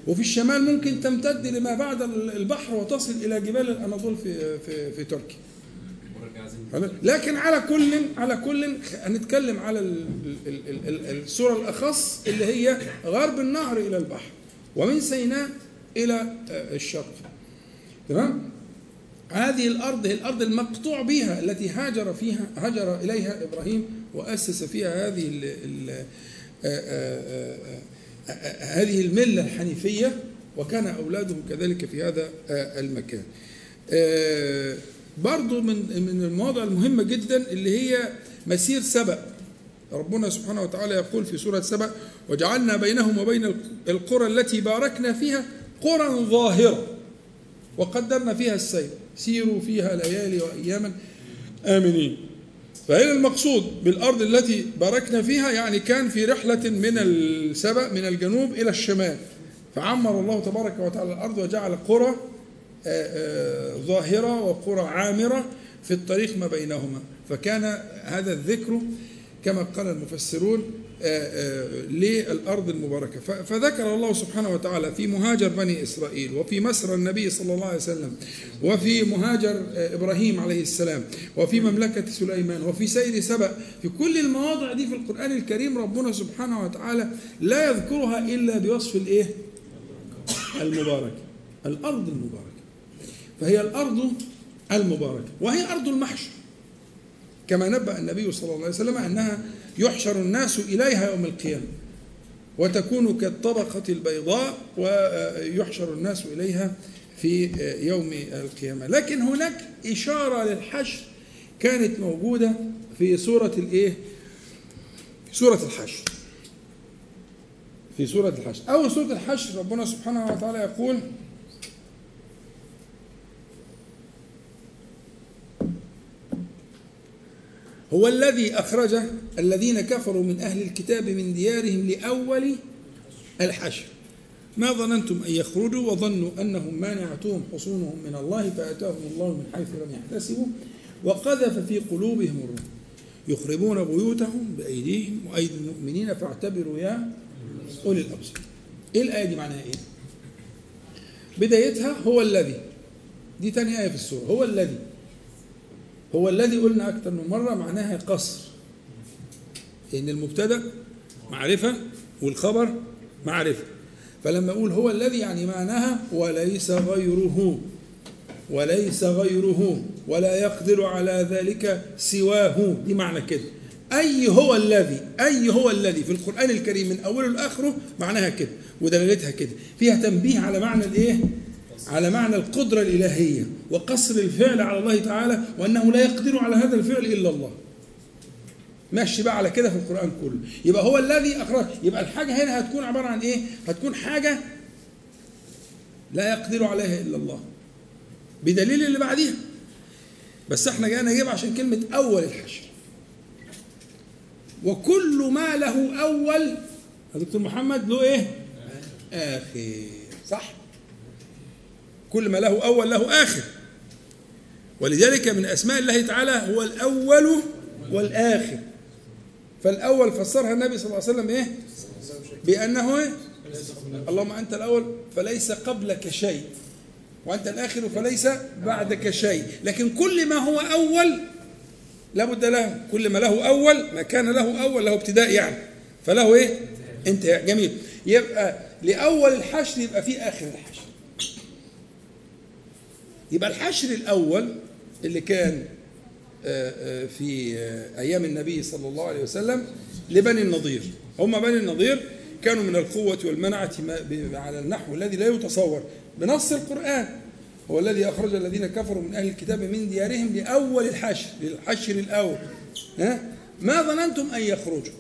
وفي الشمال ممكن تمتد لما بعد البحر وتصل إلى جبال الأناضول في في في تركيا؟ لكن على كل على كل هنتكلم على ال- ال- ال- ال- الصورة الأخص اللي هي غرب النهر إلى البحر ومن سيناء إلى آه، الشرق. تمام؟ هذه الأرض هي الأرض المقطوع بها التي هاجر فيها هاجر إليها إبراهيم وأسس فيها هذه ال آه، آه، آه، هذه الملة الحنيفية وكان أولاده كذلك في هذا المكان. برضو من من المواضع المهمة جدا اللي هي مسير سبأ ربنا سبحانه وتعالى يقول في سورة سبأ وجعلنا بينهم وبين القرى التي باركنا فيها قرى ظاهرة وقدرنا فيها السير سيروا فيها ليالي وأياما. آمنين. فهنا المقصود بالأرض التي باركنا فيها يعني كان في رحلة من السبأ من الجنوب إلى الشمال. فعمر الله تبارك وتعالى الأرض وجعل قرى آه، آه، ظاهرة وقرى عامرة في الطريق ما بينهما. فكان هذا الذكر كما قال المفسرون للأرض المباركة. فذكر الله سبحانه وتعالى في مهاجر بني إسرائيل وفي مسر النبي صلى الله عليه وسلم وفي مهاجر آه، إبراهيم عليه السلام وفي مملكة سليمان وفي سير سبأ. في كل المواضع دي في القرآن الكريم ربنا سبحانه وتعالى لا يذكرها إلا بوصف الإيه؟ المباركة الأرض المباركة. فهي الأرض المباركة. وهي أرض المحشر. كما نبأ النبي صلى الله عليه وسلم أنها يحشر الناس إليها يوم القيامة. وتكون كالطبقة البيضاء ويحشر الناس إليها في يوم القيامة. لكن هناك إشارة للحشر كانت موجودة في سورة الإيه؟ في سورة الحشر. في سورة الحشر. أول سورة الحشر ربنا سبحانه وتعالى يقول هو الذي أخرج الذين كفروا من أهل الكتاب من ديارهم لأول الحشر. ما ظننتم أن يخرجوا وظنوا أنهم مانعتهم حصونهم من الله فأتاهم الله من حيث لم يحتسبوا وقذف في قلوبهم الرعب يخربون بيوتهم بأيديهم وأيدي المؤمنين فاعتبروا يا أولي الأبصار. إيه الآية دي معناها إيه؟ بدايتها هو الذي. دي تاني آية في السورة. هو الذي. هو الذي قلنا أكثر من مرة معناها قصر. إن المبتدأ معرفة والخبر معرفة. فلما أقول هو الذي يعني معناها وليس غيره وليس غيره ولا يقدر على ذلك سواه. دي معنى كده. أي هو الذي أي هو الذي في القرآن الكريم من أوله لآخره معناها كده ودلالتها كده. فيها تنبيه على معنى الإيه؟ على معنى القدرة الإلهية وقصر الفعل على الله تعالى وأنه لا يقدر على هذا الفعل إلا الله. ماشي بقى على كده في القرآن كله. يبقى هو الذي أخرج. يبقى الحاجة هنا هتكون عبارة عن إيه؟ هتكون حاجة لا يقدر عليها إلا الله. بدليل اللي بعديها. بس إحنا جاي نجيب عشان كلمة أول الحشر. وكل ما له أول يا دكتور محمد له إيه؟ آخر. صح؟ كل ما له أول له آخر. ولذلك من أسماء الله تعالى هو الأول والآخر. فالأول فسرها النبي صلى الله عليه وسلم إيه؟ بأنه إيه؟ اللهم أنت الأول فليس قبلك شيء وأنت الآخر فليس بعدك شيء. لكن كل ما هو أول لابد له كل ما له أول ما كان له أول له ابتداء يعني. فله إيه؟ انتهاء. جميل. يبقى لأول الحشر يبقى في آخر الحشر. يبقى الحشر الأول اللي كان آه، آه، في آه، أيام النبي صلى الله عليه وسلم لبني النضير. هم بني النضير كانوا من القوة والمنعة على النحو الذي لا يتصور بنص القرآن. هو الذي أخرج الذين كفروا من أهل الكتاب من ديارهم لأول الحشر للحشر الأول. ها؟ ما ظننتم أن يخرجوا.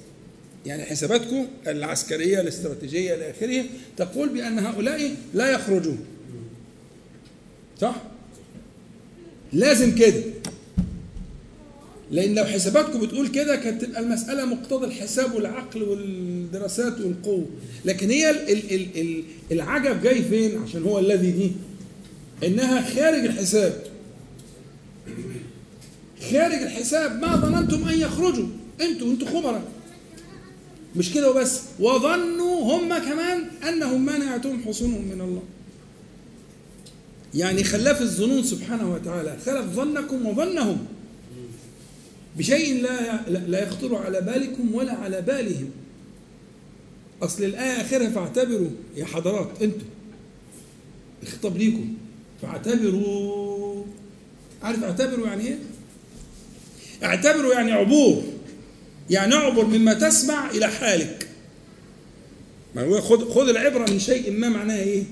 يعني حساباتكم العسكرية الاستراتيجية إلى آخره تقول بأن هؤلاء لا يخرجون. صح؟ لازم كده. لأن لو حساباتكم بتقول كده كانت تبقى المسألة مقتضى الحساب والعقل والدراسات والقوة. لكن هي ال ال ال ال العجب جاي فين؟ عشان هو الذي دي. إنها خارج الحساب. خارج الحساب ما ظننتم أن يخرجوا. أنتوا أنتوا خبراء. مش كده وبس. وظنوا هم كمان أنهم منعتهم حصونهم من الله. يعني خلاف الظنون سبحانه وتعالى. خلف ظنكم وظنهم. بشيء لا لا يخطر على بالكم ولا على بالهم. أصل الآية آخرها فاعتبروا يا حضرات أنتوا الخطاب ليكم. فاعتبروا. عارف اعتبروا يعني إيه؟ اعتبروا يعني عبور. يعني اعبر مما تسمع إلى حالك. ما هو خذ خذ العبرة من شيء ما معناها إيه؟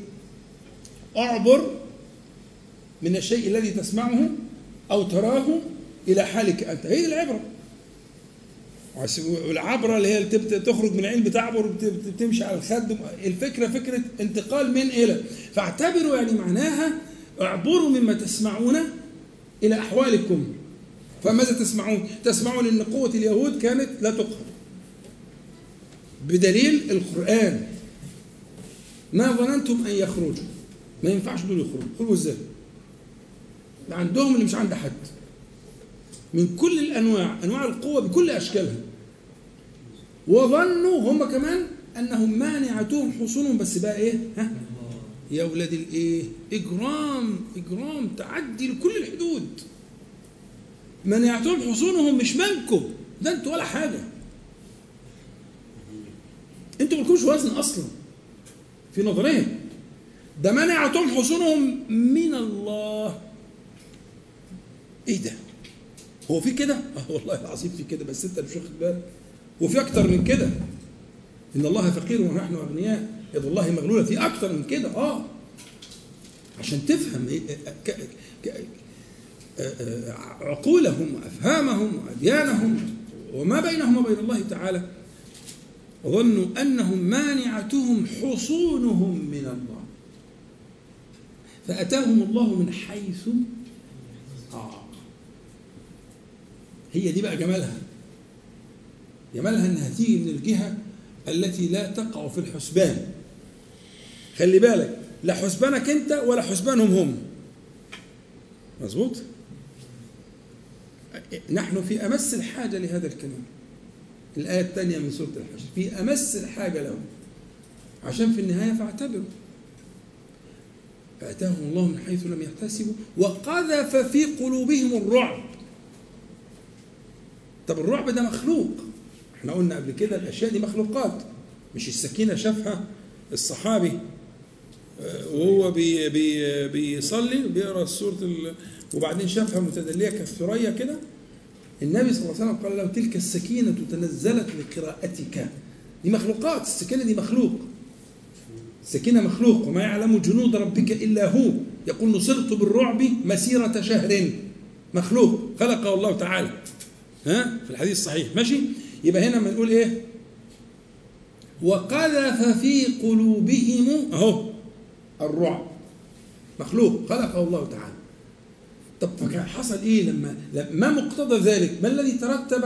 اعبر من الشيء الذي تسمعه أو تراه إلى حالك أنت. هي العبرة. والعبرة اللي هي تخرج من العين بتعبر بت- بت- بتمشي على الخد. الفكرة فكرة انتقال من إلى. فاعتبروا يعني معناها اعبروا مما تسمعون إلى أحوالكم. فماذا تسمعون؟ تسمعون إن قوة اليهود كانت لا تقهر. بدليل القرآن. ما ظننتم أن يخرجوا ما ينفعش دول يخرجوا يخرجوا إزاي؟ ده عندهم اللي مش عند حد. من كل الأنواع أنواع القوة بكل أشكالها. وظنوا هم كمان أنهم مانعتهم حصونهم بس بقى إيه؟ ها؟ يا أولاد الإيه؟ إجرام إجرام تعدي لكل الحدود. منعتهم حصونهم مش منكم ده أنتوا ولا حاجة. أنتوا مالكوش وزن أصلا. في نظرهم. ده منعتهم حصونهم من الله. إيه ده؟ هو في كده؟ آه والله العظيم في كده بس أنت مش واخد بالك وفي أكتر من كده. إن الله فقير ونحن أغنياء. يد الله مغلولة. في أكتر من كده آه. عشان تفهم إيه ك- ك- عقولهم وأفهامهم وأديانهم وما بينهم وبين الله تعالى وظنوا أنهم مانعتهم حصونهم من الله. فأتاهم الله من حيث آه. هي دي بقى جمالها. جمالها إنها تيجي من الجهة التي لا تقع في الحسبان. خلي بالك لا حسبانك أنت ولا حسبانهم هم. مظبوط؟ نحن في أمس الحاجة لهذا الكلام. الآية الثانية من سورة الحشر. في أمس الحاجة له عشان في النهاية فاعتبروا. فأتاهم الله من حيث لم يحتسبوا وقذف في قلوبهم الرعب. طب الرعب ده مخلوق. إحنا قلنا قبل كده الأشياء دي مخلوقات مش السكينة شافها الصحابي آه، وهو بي بي بيصلي بيقرأ سورة. وبعدين شافها متدلية كالثريا كده. النبي صلى الله عليه وسلم قال له تلك السكينة تنزلت لقراءتك. دي مخلوقات السكينة دي مخلوق. السكينة مخلوق وما يعلم جنود ربك إلا هو. يقول نصرت بالرعب مسيرة شهر. مخلوق. خلقه الله تعالى. ها؟ في الحديث الصحيح. ماشي؟ يبقى هنا بنقول إيه؟ وقذف في قلوبهم أهو الرعب. مخلوق خلقه الله تعالى. طب فكان حصل إيه لما ما مقتضى ذلك؟ ما الذي ترتب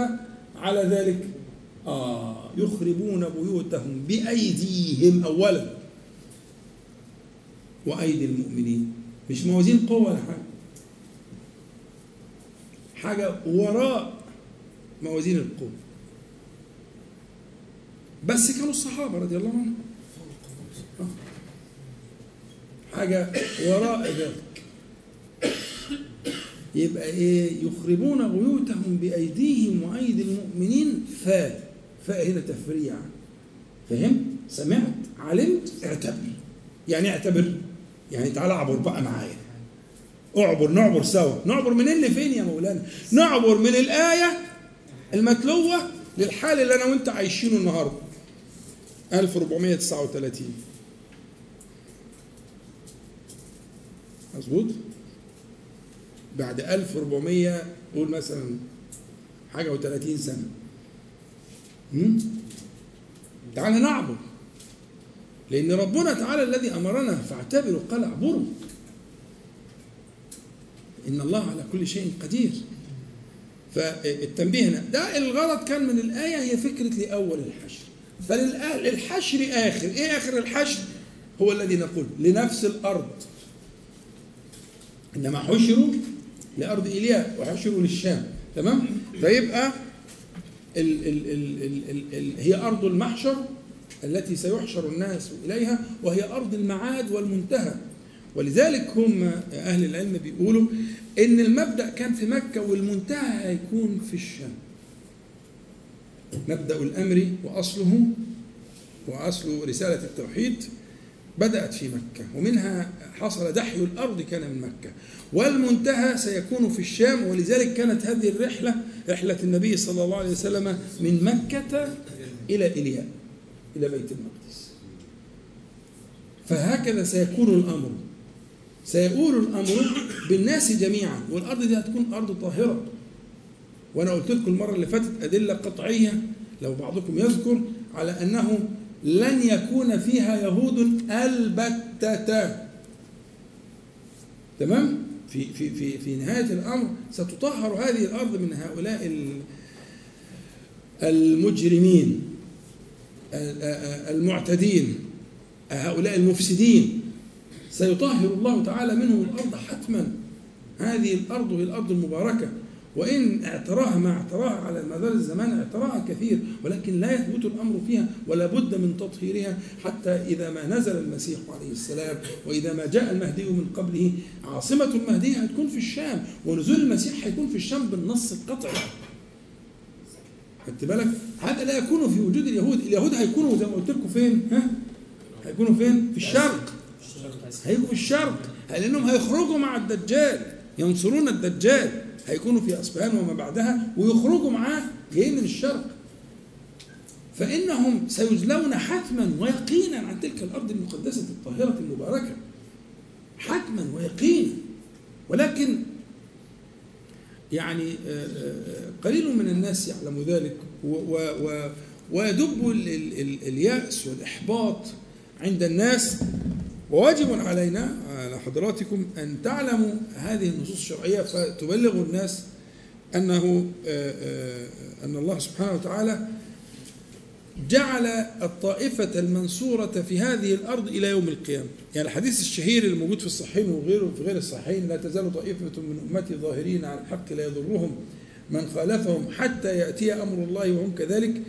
على ذلك؟ آه يخربون بيوتهم بأيديهم اولا. وأيدي المؤمنين. مش موازين قوة ولا حاجة. حاجة وراء موازين القوه بس كانوا الصحابة رضي الله عنهم. آه. حاجة وراء ذلك. يبقى إيه؟ يخربون بيوتهم بأيديهم وأيدي المؤمنين فاء. فاء هنا تفريع. فهمت؟ سمعت علمت اعتبر. يعني اعتبر. يعني تعالى اعبر بقى معايا. اعبر نعبر سوا. نعبر منين لفين يا مولانا؟ نعبر من الآية المتلوة للحال اللي أنا وأنت عايشينه النهارده. 1439 مظبوط؟ بعد 1400 قول مثلا حاجة و30 سنة. هم؟ تعال نعبر لأن ربنا تعالى الذي أمرنا فاعتبروا قال اعبروا إن الله على كل شيء قدير. فالتنبيه هنا. ده الغرض كان من الآية هي فكرة لأول الحشر. فللحشر آخر. إيه آخر الحشر؟ هو الذي نقول لنفس الأرض. إنما حشروا لأرض ايليا وحشروا للشام. تمام؟ فيبقى ال ال ال ال ال ال هي أرض المحشر التي سيحشر الناس إليها وهي أرض المعاد والمنتهى. ولذلك هم أهل العلم بيقولوا إن المبدأ كان في مكة والمنتهى هيكون في الشام. مبدأ الأمر وأصله وأصل رسالة التوحيد بدأت في مكة ومنها حصل دحي الأرض كان من مكة والمنتهى سيكون في الشام ولذلك كانت هذه الرحلة رحلة النبي صلى الله عليه وسلم من مكة إلى إلياء إلى بيت المقدس. فهكذا سيكون الأمر. سيقول الأمر بالناس جميعا والأرض دي هتكون أرض طاهرة. وأنا قلت لكم المرة اللي فاتت أدلة قطعية لو بعضكم يذكر على أنه لن يكون فيها يهود ألبتة. تمام؟ في في في في نهاية الأمر ستطهر هذه الأرض من هؤلاء المجرمين المعتدين هؤلاء المفسدين. سيطهر الله تعالى منهم الأرض حتما. هذه الأرض هي الأرض المباركة. وإن اعتراها ما اعتراها على مدار الزمان اعتراها كثير ولكن لا يثبت الأمر فيها ولا بد من تطهيرها حتى إذا ما نزل المسيح عليه السلام. وإذا ما جاء المهدي من قبله عاصمة المهدي هتكون في الشام ونزول المسيح هيكون في الشام بالنص القطعي. خدت بالك؟ هذا لا يكون في وجود اليهود. اليهود هيكونوا زي ما قلت لكم فين؟ ها؟ هيكونوا فين؟ في الشرق. هيجوا في الشرق لأنهم هيخرجوا مع الدجال ينصرون الدجال هيكونوا في اصفهان وما بعدها ويخرجوا معاه جايين من الشرق. فإنهم سيجلون حتما ويقينا عن تلك الأرض المقدسة الطاهرة المباركة. حتما ويقينا. ولكن يعني قليل من الناس يعلم ذلك. ويدب اليأس والإحباط عند الناس. وواجب علينا على حضراتكم أن تعلموا هذه النصوص الشرعية فتبلغوا الناس أنه أن الله سبحانه وتعالى جعل الطائفة المنصورة في هذه الأرض إلى يوم القيامة. يعني الحديث الشهير الموجود في الصحيحين وغيره في غير الصحيحين لا تزال طائفة من أمتي ظاهرين على الحق لا يضرهم من خالفهم حتى يأتي أمر الله وهم كذلك.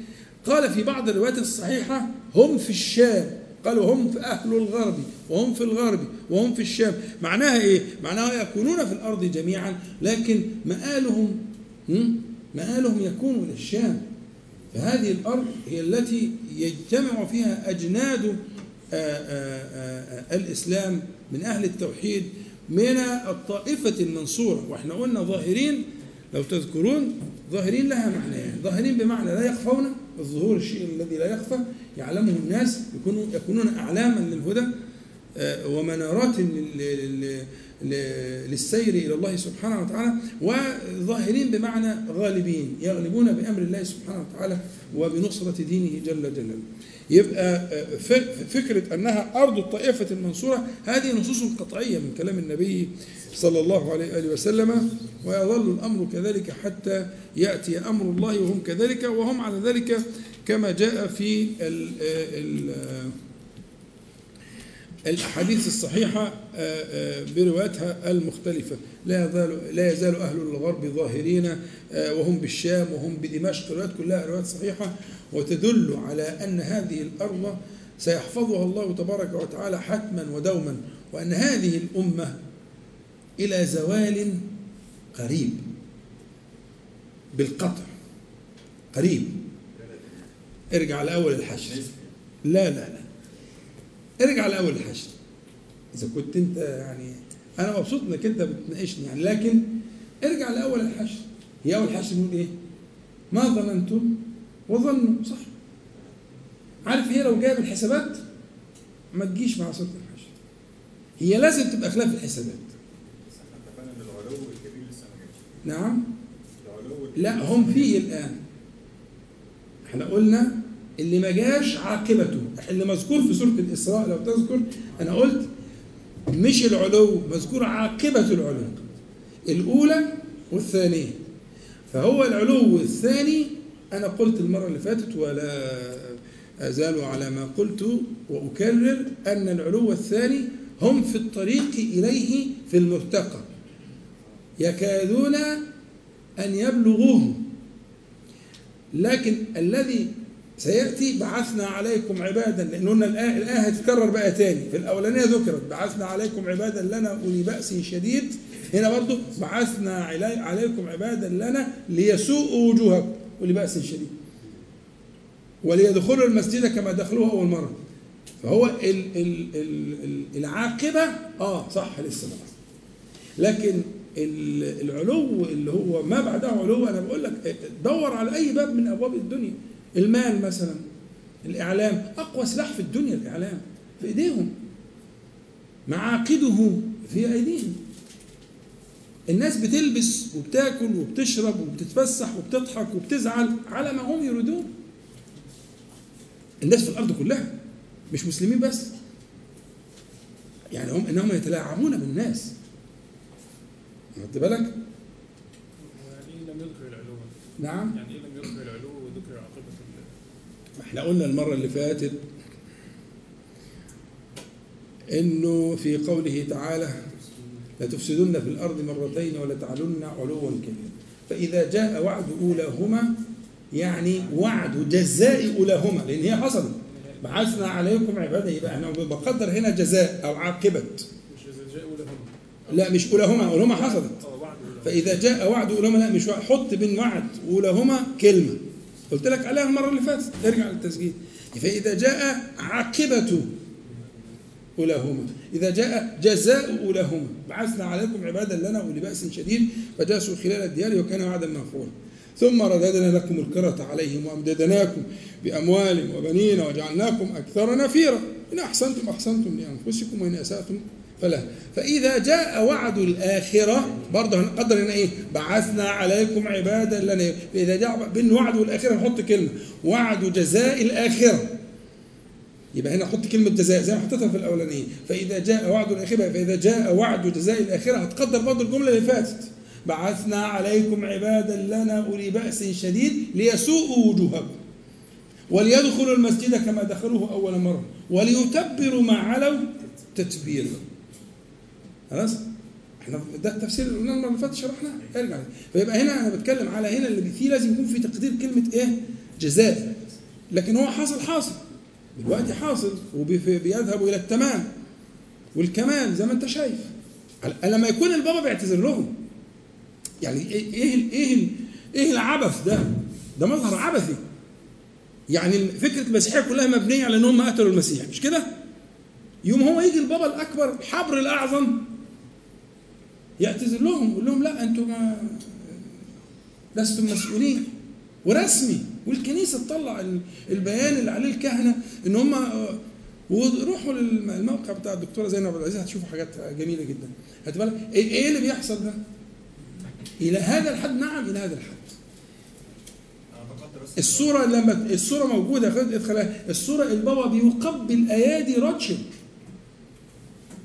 قال في بعض الروايات الصحيحة هم في الشام. قالوا هم في أهل الغرب وهم في الغرب وهم في الشام. معناها إيه؟ معناها يكونون في الأرض جميعا لكن مآلهم مآلهم يكون إلى الشام. فهذه الأرض هي التي يجتمع فيها أجناد آآ آآ الإسلام من أهل التوحيد من الطائفة المنصورة. وإحنا قلنا ظاهرين لو تذكرون ظاهرين لها معنيين ظاهرين بمعنى لا يخفون الظهور الشيء الذي لا يخفى يعلمه الناس يكونوا يكونون أعلاما للهدى ومنارات للسير إلى الله سبحانه وتعالى وظاهرين بمعنى غالبين يغلبون بأمر الله سبحانه وتعالى وبنصرة دينه جل جلاله. يبقى آه، فكرة أنها أرض الطائفة المنصورة هذه نصوص قطعية من كلام النبي صلى الله عليه وآله وسلم ويظل الأمر كذلك حتى يأتي أمر الله وهم كذلك وهم على ذلك كما جاء في ال ال الأحاديث الصحيحة آه، آه، برواياتها المختلفة. لا يزال لا يزال أهل الغرب ظاهرين آه، وهم بالشام وهم بدمشق. الروايات كلها روايات صحيحة وتدل على أن هذه الأرض سيحفظها الله تبارك وتعالى حتما ودوما وأن هذه الأمة إلى زوال قريب بالقطع قريب. ارجع لأول الحشر. لا لا لا. ارجع لاول الحشر. إذا كنت أنت يعني أنا مبسوط إنك أنت بتناقشني يعني لكن ارجع لاول الحشر. هي أول الحشر بيقول إيه؟ ما ظننتم وظنوا صح. عارف هي لو جاية بالحسابات ما تجيش مع سوره الحشر. هي لازم تبقى خلاف الحسابات. نعم. لا هم فيه الآن. إحنا قلنا اللي ما جاش عاقبته اللي مذكور في سورة الإسراء لو تذكر أنا قلت مش العلو مذكور عاقبة العلو الأولى والثانية. فهو العلو الثاني أنا قلت المرة اللي فاتت ولا أزال على ما قلت وأكرر أن العلو الثاني هم في الطريق إليه في المرتقى يكادون أن يبلغوه. لكن الذي سيأتي بعثنا عليكم عبادا لأن قلنا الآية الآية هتتكرر بقى تاني. في الأولانية ذكرت بعثنا عليكم عبادا لنا أولي بأس شديد. هنا برضو بعثنا علي عليكم عبادا لنا ليسوءوا وجوهكم أولي بأس شديد. وليدخلوا المسجد كما دخلوه أول مرة. فهو ال ال ال ال العاقبة آه صح لسه لكن العلو اللي هو ما بعده علو. أنا بقول لك دور على أي باب من أبواب الدنيا. المال مثلا الإعلام أقوى سلاح في الدنيا الإعلام في إيديهم. معاقده في أيديهم. الناس بتلبس وبتاكل وبتشرب وبتتفسح وبتضحك وبتزعل على ما هم يريدون. الناس في الأرض كلها مش مسلمين بس. يعني هم إنهم يتلاعبون بالناس. خدت بالك؟ يعني إيه لم يذكر العلو؟ نعم يعني إيه لم يذكر العلو وذكر عاقبة ال- إحنا قلنا المرة اللي فاتت إنه في قوله تعالى لتفسدن في الأرض مرتين ولتعلن علوا كبيرا فإذا جاء وعد أولاهما يعني وعد جزاء أولاهما لأن هي حصلت بعثنا عليكم عبادا يبقى أنا بقدر هنا جزاء أو عاقبة مش إذا جاءوا لهم لا مش أولاهما أولاهما حصلت. فإذا جاء وعد أولاهما لا مش وعد حط بين وعد أولاهما كلمة. قلت لك عليها المرة اللي فاتت. ارجع للتسجيل. فإذا جاء عاقبة أولاهما إذا جاء جزاء أولاهما. بعثنا عليكم عبادا لنا أولي بأس شديد فجاسوا خلال الديار وكان وعدا مغفورا ثم رددنا لكم الكرة عليهم وأمددناكم بأموال وبنين وجعلناكم أكثر نفيرا. إن أحسنتم أحسنتم لأنفسكم وإن أسأتم فلا. فإذا جاء وعد الآخرة برضه هنقدر هنا إيه؟ بعثنا عليكم عبادا لنا. فإذا جاء بين وعد والآخرة نحط كلمة. وعد جزاء الآخرة. يبقى هنا حط كلمة جزاء زي ما حطيتها في الأولانية. فإذا جاء وعد الآخرة فإذا جاء وعد جزاء الآخرة هتقدر برضه الجملة اللي فاتت. بعثنا عليكم عبادا لنا أولي بأس شديد ليسوءوا وجوهكم. وليدخلوا المسجد كما دخلوه أول مرة. وليتبروا ما علوا تتبيرا خلاص؟ إحنا ده التفسير اللي قلنا المره اللي فاتت شرحناه ارجع فيبقى هنا أنا بتكلم على هنا اللي فيه لازم يكون في تقدير كلمة إيه؟ جزاء. لكن هو حاصل حاصل. دلوقتي حاصل وبيذهب إلى التمام. والكمال زي ما أنت شايف. لما يكون البابا بيعتذر لهم. يعني إيه إيه إيه إيه العبث ده؟ ده مظهر عبثي. يعني فكرة المسيحية كلها مبنية على ان هم قتلوا المسيح مش كده؟ يوم هو يجي البابا الأكبر الحبر الأعظم يعتذر لهم يقول لهم لا أنتم ما لستم مسؤولين. ورسمي والكنيسة تطلع ال- البيان اللي عليه الكهنة إن هم وروحوا للموقع بتاع الدكتورة زينب عبد العزيز هتشوفوا حاجات جميلة جدا. هتبقى إيه إيه اللي بيحصل ده؟ إلى هذا الحد نعم إلى هذا الحد. الصورة لما الصورة موجودة خد ادخل الصورة البابا بيقبل أيادي روتشيلد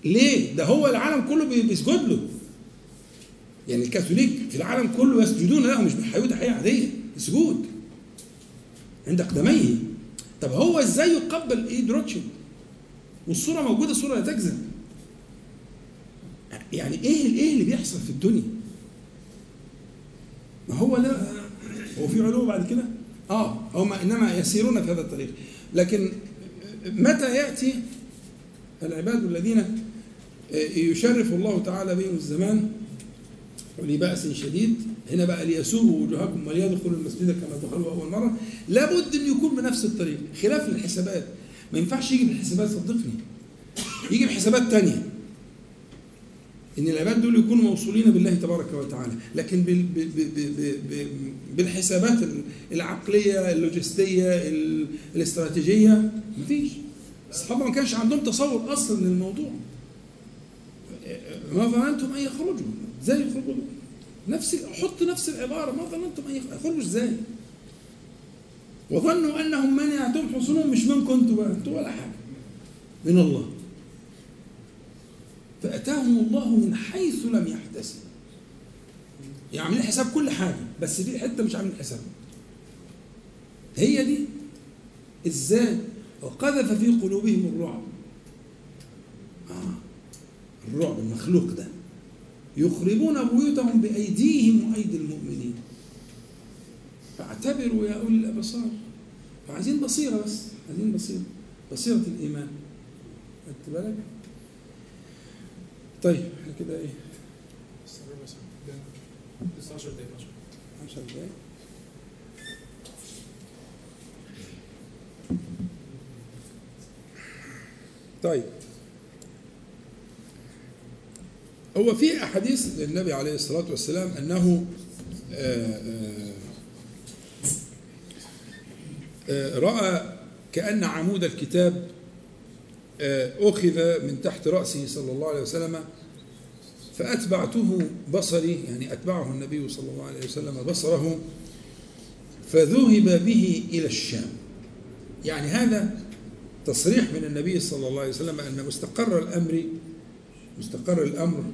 ليه؟ ده هو العالم كله بي- بيسجد له. يعني الكاثوليك في العالم كله يسجدون له مش بيحيوه تحية عادية سجود عند قدميه طب هو إزاي يقبل ايد روتشيلد والصورة موجودة الصورة لا تكذب يعني إيه إيه اللي بيحصل في الدنيا؟ ما هو لا هو في علو بعد كده؟ آه هم إنما يسيرون في هذا الطريق لكن متى يأتي العباد الذين يشرف الله تعالى بهم الزمان؟ ولبأس شديد. هنا بقى ليسوءوا وجوهكم وليدخلوا المسجد كما دخلوا أول مرة. لابد أن يكون بنفس الطريق خلاف الحسابات. ما ينفعش يجي بالحسابات صدقني. يجي بحسابات تانية. إن العباد دول يكونوا موصولين بالله تبارك وتعالى. لكن بال بال بال بال بال بالحسابات العقلية اللوجستية ال- الاستراتيجية. مفيش الصحابه ما كانش عندهم تصور أصلا للموضوع. ما ظننتم ان يخرجوا إزاي يخرجوا نفس حط نفس العبارة ما ظننتم أن يخرجوا إزاي؟ وظنوا أنهم منعتهم حصونهم مش منكم أنتوا بقى أنتوا ولا حاجة. من الله. فأتاهم الله من حيث لم يحتسب. يعني عاملين حساب كل حاجة بس في حتة مش عاملين حساب. هي دي إزاي وقذف في قلوبهم الرعب. آه. الرعب المخلوق ده. يخربون بيوتهم بأيديهم وأيدي المؤمنين. فاعتبروا يا أولي الأبصار. فعايزين بصيرة بس عايزين بصيرة. بصيرة الإيمان. خدت بالك؟ طيب إحنا كده إيه؟ بس ربع ساعة ده لسه 10 دقايق. 10 10 دقايق. طيب. هو في أحاديث للنبي عليه الصلاة والسلام أنه آه، آه، آه، رأى كأن عمود الكتاب أخذ من تحت رأسه صلى الله عليه وسلم فأتبعته بصري يعني أتبعه النبي صلى الله عليه وسلم بصره فذهب به إلى الشام. يعني هذا تصريح من النبي صلى الله عليه وسلم أن مستقر الأمر مستقر الأمر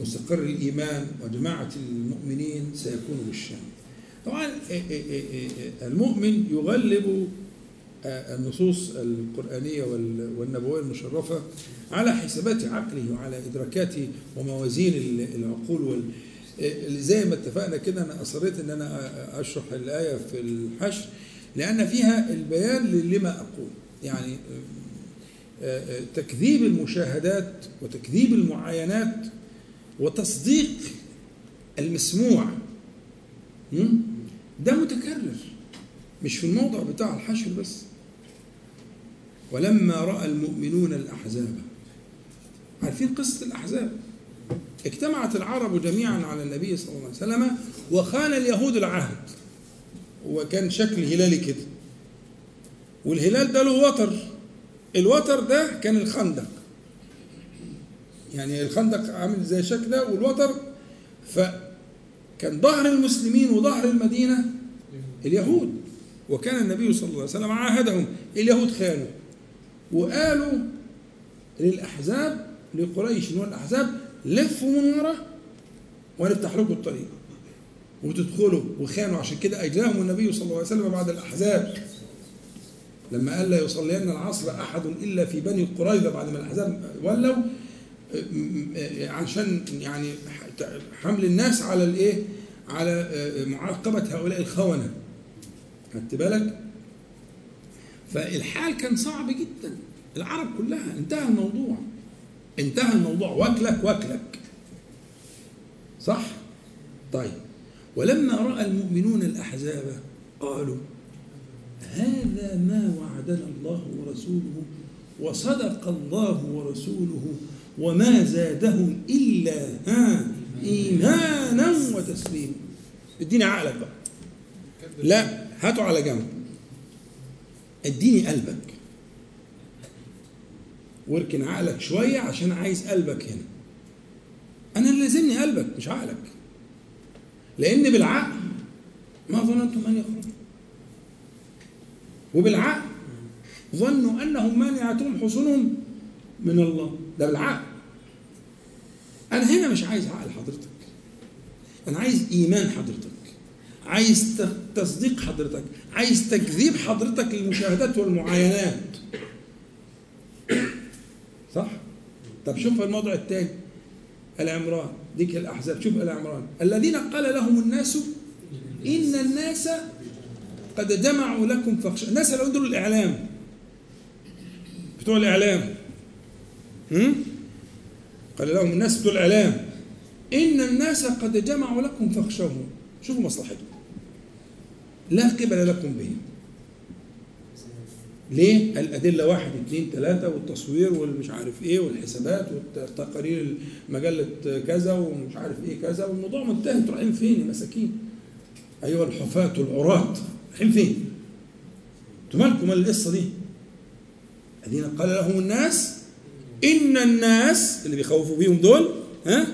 مستقر الإيمان وجماعة المؤمنين سيكون بالشام. طبعا المؤمن يغلب النصوص القرآنية وال- والنبوية المشرفة على حسابات عقله وعلى إدراكات وموازين ال- العقول وال ال- زي ما اتفقنا كده أنا أصريت أن أنا أشرح الآية في الحشر لأن فيها البيان لما أقول. يعني آه، آه، تكذيب المشاهدات وتكذيب المعاينات وتصديق المسموع? ده متكرر مش في الموضع بتاع الحشر بس. ولما رأى المؤمنون الأحزاب عارفين قصة الأحزاب؟ اجتمعت العرب جميعا على النبي صلى الله عليه وسلم وخان اليهود العهد. وكان شكل هلالي كده. والهلال ده له وتر. الوتر ده كان الخندق. يعني الخندق عامل زي الشكل ده والوتر فكان ظهر المسلمين وظهر المدينة اليهود. وكان النبي صلى الله عليه وسلم عاهدهم اليهود خانوا وقالوا للأحزاب لقريش والأحزاب لفوا من ورا ونفتح لكم الطريق وتدخلوا وخانوا. عشان كده أجلاهم النبي صلى الله عليه وسلم بعد الأحزاب. لما قال لا يصلين العصر أحد إلا في بني قريظة بعد ما الأحزاب ولوا عشان يعني حمل الناس على الايه؟ على معاقبة هؤلاء الخونة. خدت بالك؟ فالحال كان صعب جدا. العرب كلها انتهى الموضوع. انتهى الموضوع. واكلك واكلك. صح؟ طيب. ولما رأى المؤمنون الأحزاب قالوا هذا ما وعدنا الله ورسوله وصدق الله ورسوله وما زادهم إلا ها إيمانا وتسليما. اديني عقلك بقى. لا هاته على جنب. اديني قلبك. واركن عقلك شوية عشان عايز قلبك هنا. أنا اللي لازمني قلبك مش عقلك. لأن بالعقل ما ظننتم أن يخرجوا. وبالعقل ظنوا أنهم مانعتهم حصونهم من الله. ده بالعقل. أنا هنا مش عايز عقل حضرتك. أنا عايز إيمان حضرتك. عايز تصديق حضرتك. عايز تكذيب حضرتك للمشاهدات والمعاينات. صح؟ طب شوف الموضع الثاني العمران. ديك الأحزاب. شوف العمران. الذين قال لهم الناس إن الناس قد جمعوا لكم فاخشوا الناس اللي الإعلام. بتوع الإعلام؟ قال لهم الناس بتوع الإعلام إن الناس قد جمعوا لكم فاخشوهم شوفوا مصلحتكم لا قبل لكم بهم ليه؟ الأدلة واحد اثنين ثلاثة والتصوير والمش عارف إيه والحسابات والتقارير مجلة كذا ومش عارف إيه كذا والموضوع منتهي أنتوا رايحين فين يا مساكين؟ أيها الحفاة والعراة رايحين فين؟ أنتوا مالكم مال القصة دي؟ الذين قال لهم الناس إن الناس اللي بيخوفوا بيهم دول ها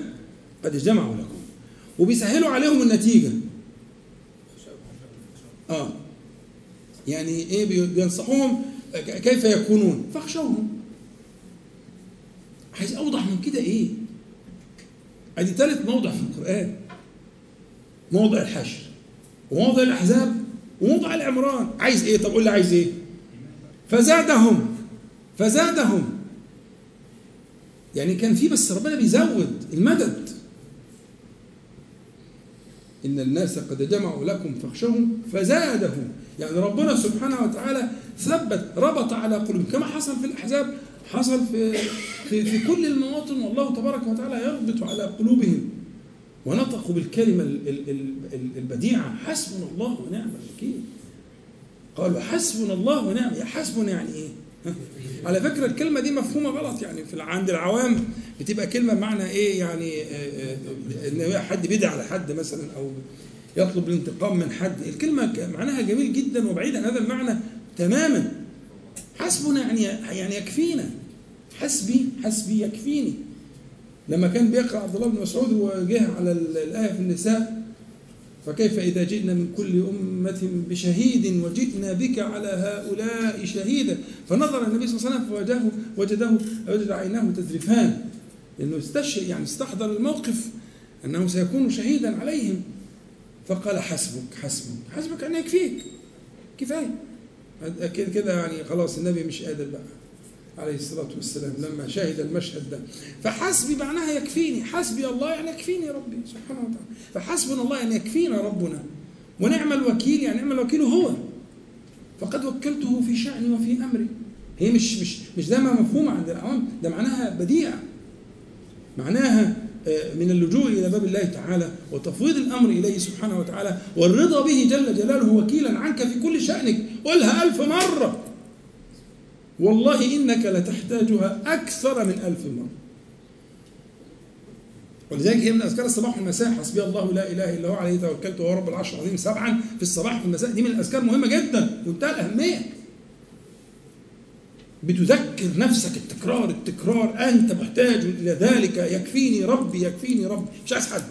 قد اجتمعوا لكم. وبيسهلوا عليهم النتيجة. آه. يعني بي- بينصحوهم كيف يكونون؟ فاخشوهم. عايز أوضح من كده إيه؟ أدي ثالث موضع في القرآن. موضع الحشر وموضع الأحزاب وموضع العمران. عايز إيه؟ طب قول لي عايز إيه؟ فزادهم فزادهم. يعني كان في بس ربنا بيزود المدد. إن الناس قد جمعوا لكم فاخشوهم فزادهم. يعني ربنا سبحانه وتعالى ثبت ربط على قلوبهم. كما حصل في الأحزاب حصل في في, في كل المواطن. والله تبارك وتعالى يربط على قلوبهم. ونطقوا بالكلمة ال- ال- ال- البديعة. حسبنا الله ونعم الوكيل. قالوا حسبنا الله ونعم يا حسبنا يعني إيه؟ على فكرة الكلمة دي مفهومة غلط يعني في عند العوام بتبقى كلمة بمعنى إيه يعني آه، آه، إن حد بيدعي على حد مثلا أو يطلب الانتقام من حد. الكلمة معناها جميل جدا وبعيد عن هذا المعنى تماما. حسبنا يعني يعني يكفينا. حسبي حسبي يكفيني. لما كان بيقرأ عبد الله بن مسعود وجه على ال- الآية في النساء فكيف إذا جئنا من كل أمة بشهيد وجئنا بك على هؤلاء شهيدا؟ فنظر النبي صلى الله عليه وسلم فوجده وجده وجد عيناه تذرفان لأنه استشهد يعني استحضر الموقف أنه سيكون شهيدا عليهم. فقال حسبك حسبك حسبك يعني يكفيك. كفاية. كده يعني خلاص النبي مش قادر بقى. عليه الصلاة والسلام لما شهد المشهد ده. فحسبي معناها يكفيني. حسبي الله يعني يكفيني ربي سبحانه وتعالى. فحسبنا الله يعني يكفينا ربنا. ونعم الوكيل يعني نعم الوكيل هو. فقد وكلته في شأني وفي أمري. هي مش مش مش ده ما مفهومة عند العوام ده معناها بديع. معناها آه، من اللجوء إلى باب الله تعالى وتفويض الأمر إليه سبحانه وتعالى والرضا به جل جلاله وكيلا عنك في كل شأنك. قلها ألف مرة. والله إنك لتحتاجها أكثر من ألف مرة. ولذلك هي من أذكار الصباح والمساء. حسبي الله لا إله إلا هو عليه توكلت وهو رب العرش العظيم. سبعا في الصباح وفي المساء دي من الأذكار مهمة جدا منتهى الأهمية. بتذكر نفسك التكرار التكرار. أنت محتاج إلى ذلك. يكفيني ربي يكفيني ربي. مش عايز حد.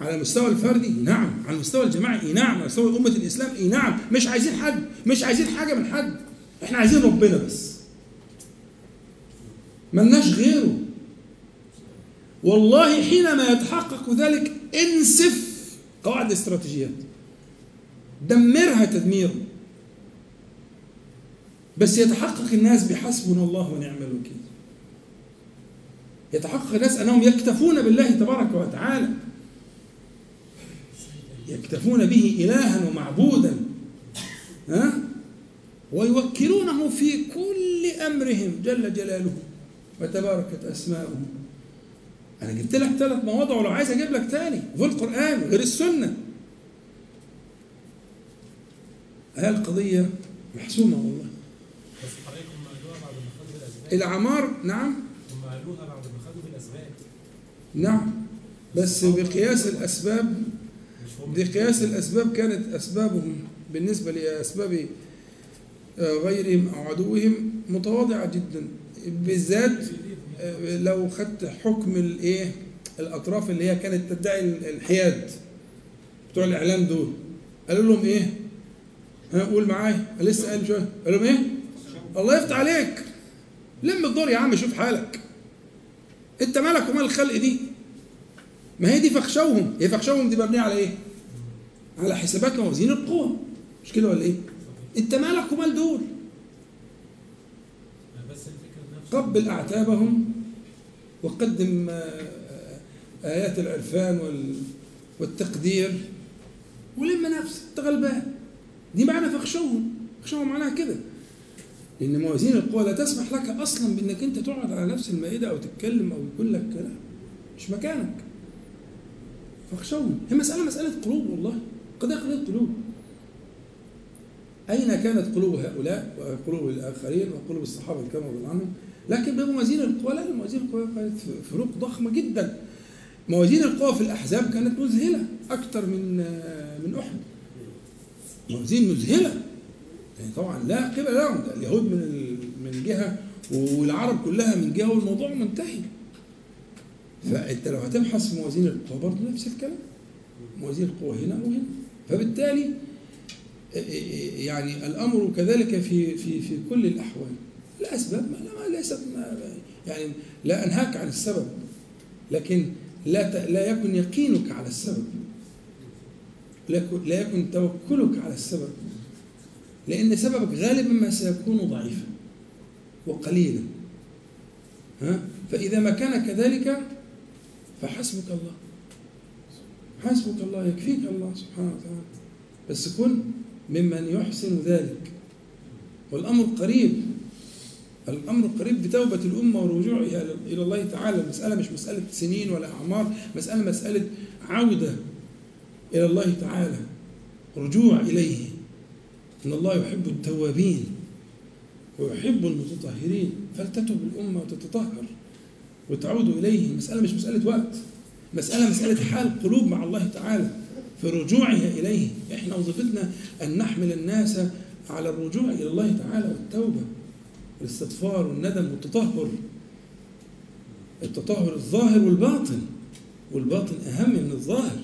على المستوى الفردي نعم. على المستوى الجماعي نعم. على مستوى أمة الإسلام إيه نعم. مش عايزين حد مش عايزين حاجة من حد. إحنا عايزين ربنا بس. ملناش غيره. والله حينما يتحقق ذلك انسف قواعد الاستراتيجيات دمرها تدميرا بس يتحقق الناس بحسبنا الله ونعم الوكيل. يتحقق الناس أنهم يكتفون بالله تبارك وتعالى. يكتفون به إلها ومعبودا ها؟ ويوكلونه في كل أمرهم جل جلاله وتباركت اسماؤه أنا جبت لك ثلاث مواضع ولو عايز أجيب لك تاني في القرآن غير السنة. هي القضية محسومة والله. بس حضرتك هم قالوها بعد ما خدوا نعم. هم قالوها بعد ما خدوا نعم بس بقياس الأسباب بقياس الأسباب كانت اسبابهم بالنسبة لأسباب آه، غيرهم أو عدوهم متواضعة جدا. بالذات آه، لو خدت حكم الإيه؟ الأطراف اللي هي كانت تدعي الحياد بتوع الإعلام دول. قالوا لهم إيه؟ ها قول معايا. لسه قال شوية. قال لهم إيه؟ الله يفتح عليك. لم الدور يا عم شوف حالك. أنت مالك ومال الخلق دي؟ ما هي دي فخشوهم. هي فخشوهم دي مبنية على إيه؟ على حسابات موازين القوى مش كده ولا إيه؟ أنت مالك ومال دول قبل اعتابهم وقدم آه، آيات العرفان وال- والتقدير. ولم نفسك انت غلبان دي معنى فاخشوهم. فاخشوهم معناها كده. لأن موازين القوى لا تسمح لك أصلا بإنك أنت تقعد على نفس المائدة أو تتكلم أو يقول لك كلام. مش مكانك. فاخشوهم. هي مسألة مسألة قلوب والله. قضيه قضيه قلوب أين كانت قلوب هؤلاء وقلوب الآخرين وقلوب الصحابة الكرام رضي الله عنهم؟ لكن بموازين القوى لا موازين القوى كانت فروق ضخمة جدا. موازين القوى في الأحزاب كانت مذهلة أكثر من من أحد. موازين مذهلة. يعني طبعا لا قبل لهم. اليهود من من جهة والعرب كلها من جهة والموضوع منتهي. فأنت لو هتبحث في موازين القوى برضه نفس الكلام. موازين القوى هنا وهنا. فبالتالي يعني الأمر كذلك في في في كل الأحوال. الاسباب ما ليست يعني لا أنهاك عن السبب لكن لا لا يكن يقينك على السبب. لا يكن- توكلك على السبب لأن سببك غالبا ما سيكون ضعيفا وقليلا. ها؟ فإذا ما كان كذلك فحسبك الله. حسبك الله يكفيك الله سبحانه وتعالى. بس كن ممن يحسن ذلك. والأمر قريب. الأمر قريب بتوبة الأمة ورجوعها إلى الله تعالى. المسألة مش مسألة سنين ولا أعمار مسألة مسألة عودة إلى الله تعالى. رجوع إليه. إن الله يحب التوابين ويحب المتطهرين. فلتتب الأمة وتتطهر وتعود إليه. المسألة مش مسألة وقت. مسألة مسألة حال قلوب مع الله تعالى في رجوعها إليه. إحنا وظيفتنا أن نحمل الناس على الرجوع إلى الله تعالى والتوبة والاستغفار والندم والتطهر. التطهر الظاهر والباطن والباطن أهم من الظاهر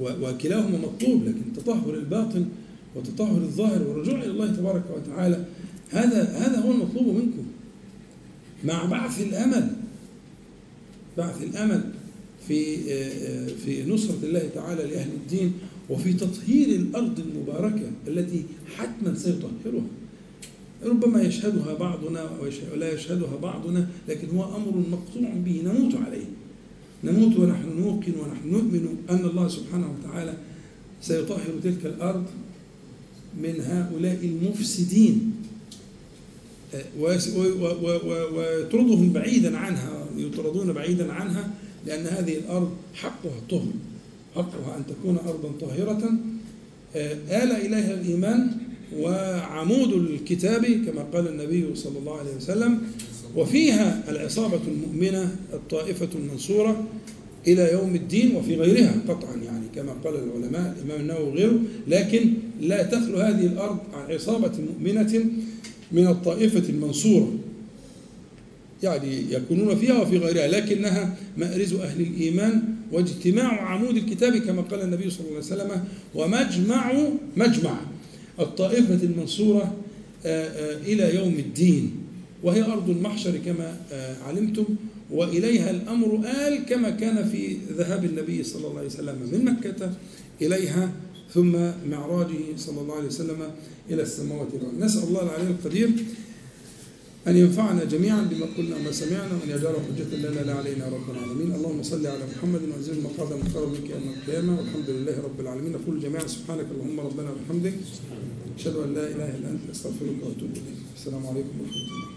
وكلاهما مطلوب لكن تطهر الباطن وتطهر الظاهر والرجوع إلى الله تبارك وتعالى هذا هذا هو المطلوب منكم. مع بعث الأمل بعث الأمل في في نصرة الله تعالى لأهل الدين وفي تطهير الأرض المباركة التي حتما سيطهرها. ربما يشهدها بعضنا ولا يشهدها بعضنا لكن هو أمر مقطوع به نموت عليه. نموت ونحن نوقن ونحن نؤمن أن الله سبحانه وتعالى سيطهر تلك الأرض من هؤلاء المفسدين. و- ويطردهم بعيدا عنها يطردون بعيدا عنها لأن هذه الأرض حقها الطهر حقها أن تكون أرضا طاهرة. آه، آل إليها الإيمان وعمود الكتاب كما قال النبي صلى الله عليه وسلم وفيها العصابة المؤمنة الطائفة المنصورة إلى يوم الدين وفي غيرها قطعا يعني كما قال العلماء الإمام النووي وغيره. لكن لا تخلو هذه الأرض عن عصابة مؤمنة من الطائفة المنصورة. يعني يكونون فيها وفي غيرها لكنها مأرز أهل الإيمان واجتماع عمود الكتاب كما قال النبي صلى الله عليه وسلم ومجمع مجمع الطائفة المنصورة آه، آه، إلى يوم الدين وهي أرض المحشر كما آه، علمتم وإليها الأمر آل كما كان في ذهاب النبي صلى الله عليه وسلم من مكة إليها ثم معراجه صلى الله عليه وسلم إلى السماوات العلى نسأل الله العلي القدير أن ينفعنا جميعا بما قلنا وما سمعنا وأن يجعله حجة لنا لا علينا رب العالمين. اللهم صل على محمد وأنزل المقعد مقرب منك يوم القيامة. والحمد لله رب العالمين. نقول جميعا سبحانك اللهم ربنا وبحمدك. أشهد أن لا إله إلا أنت أستغفرك وأتوب إليك. السلام عليكم ورحمة الله.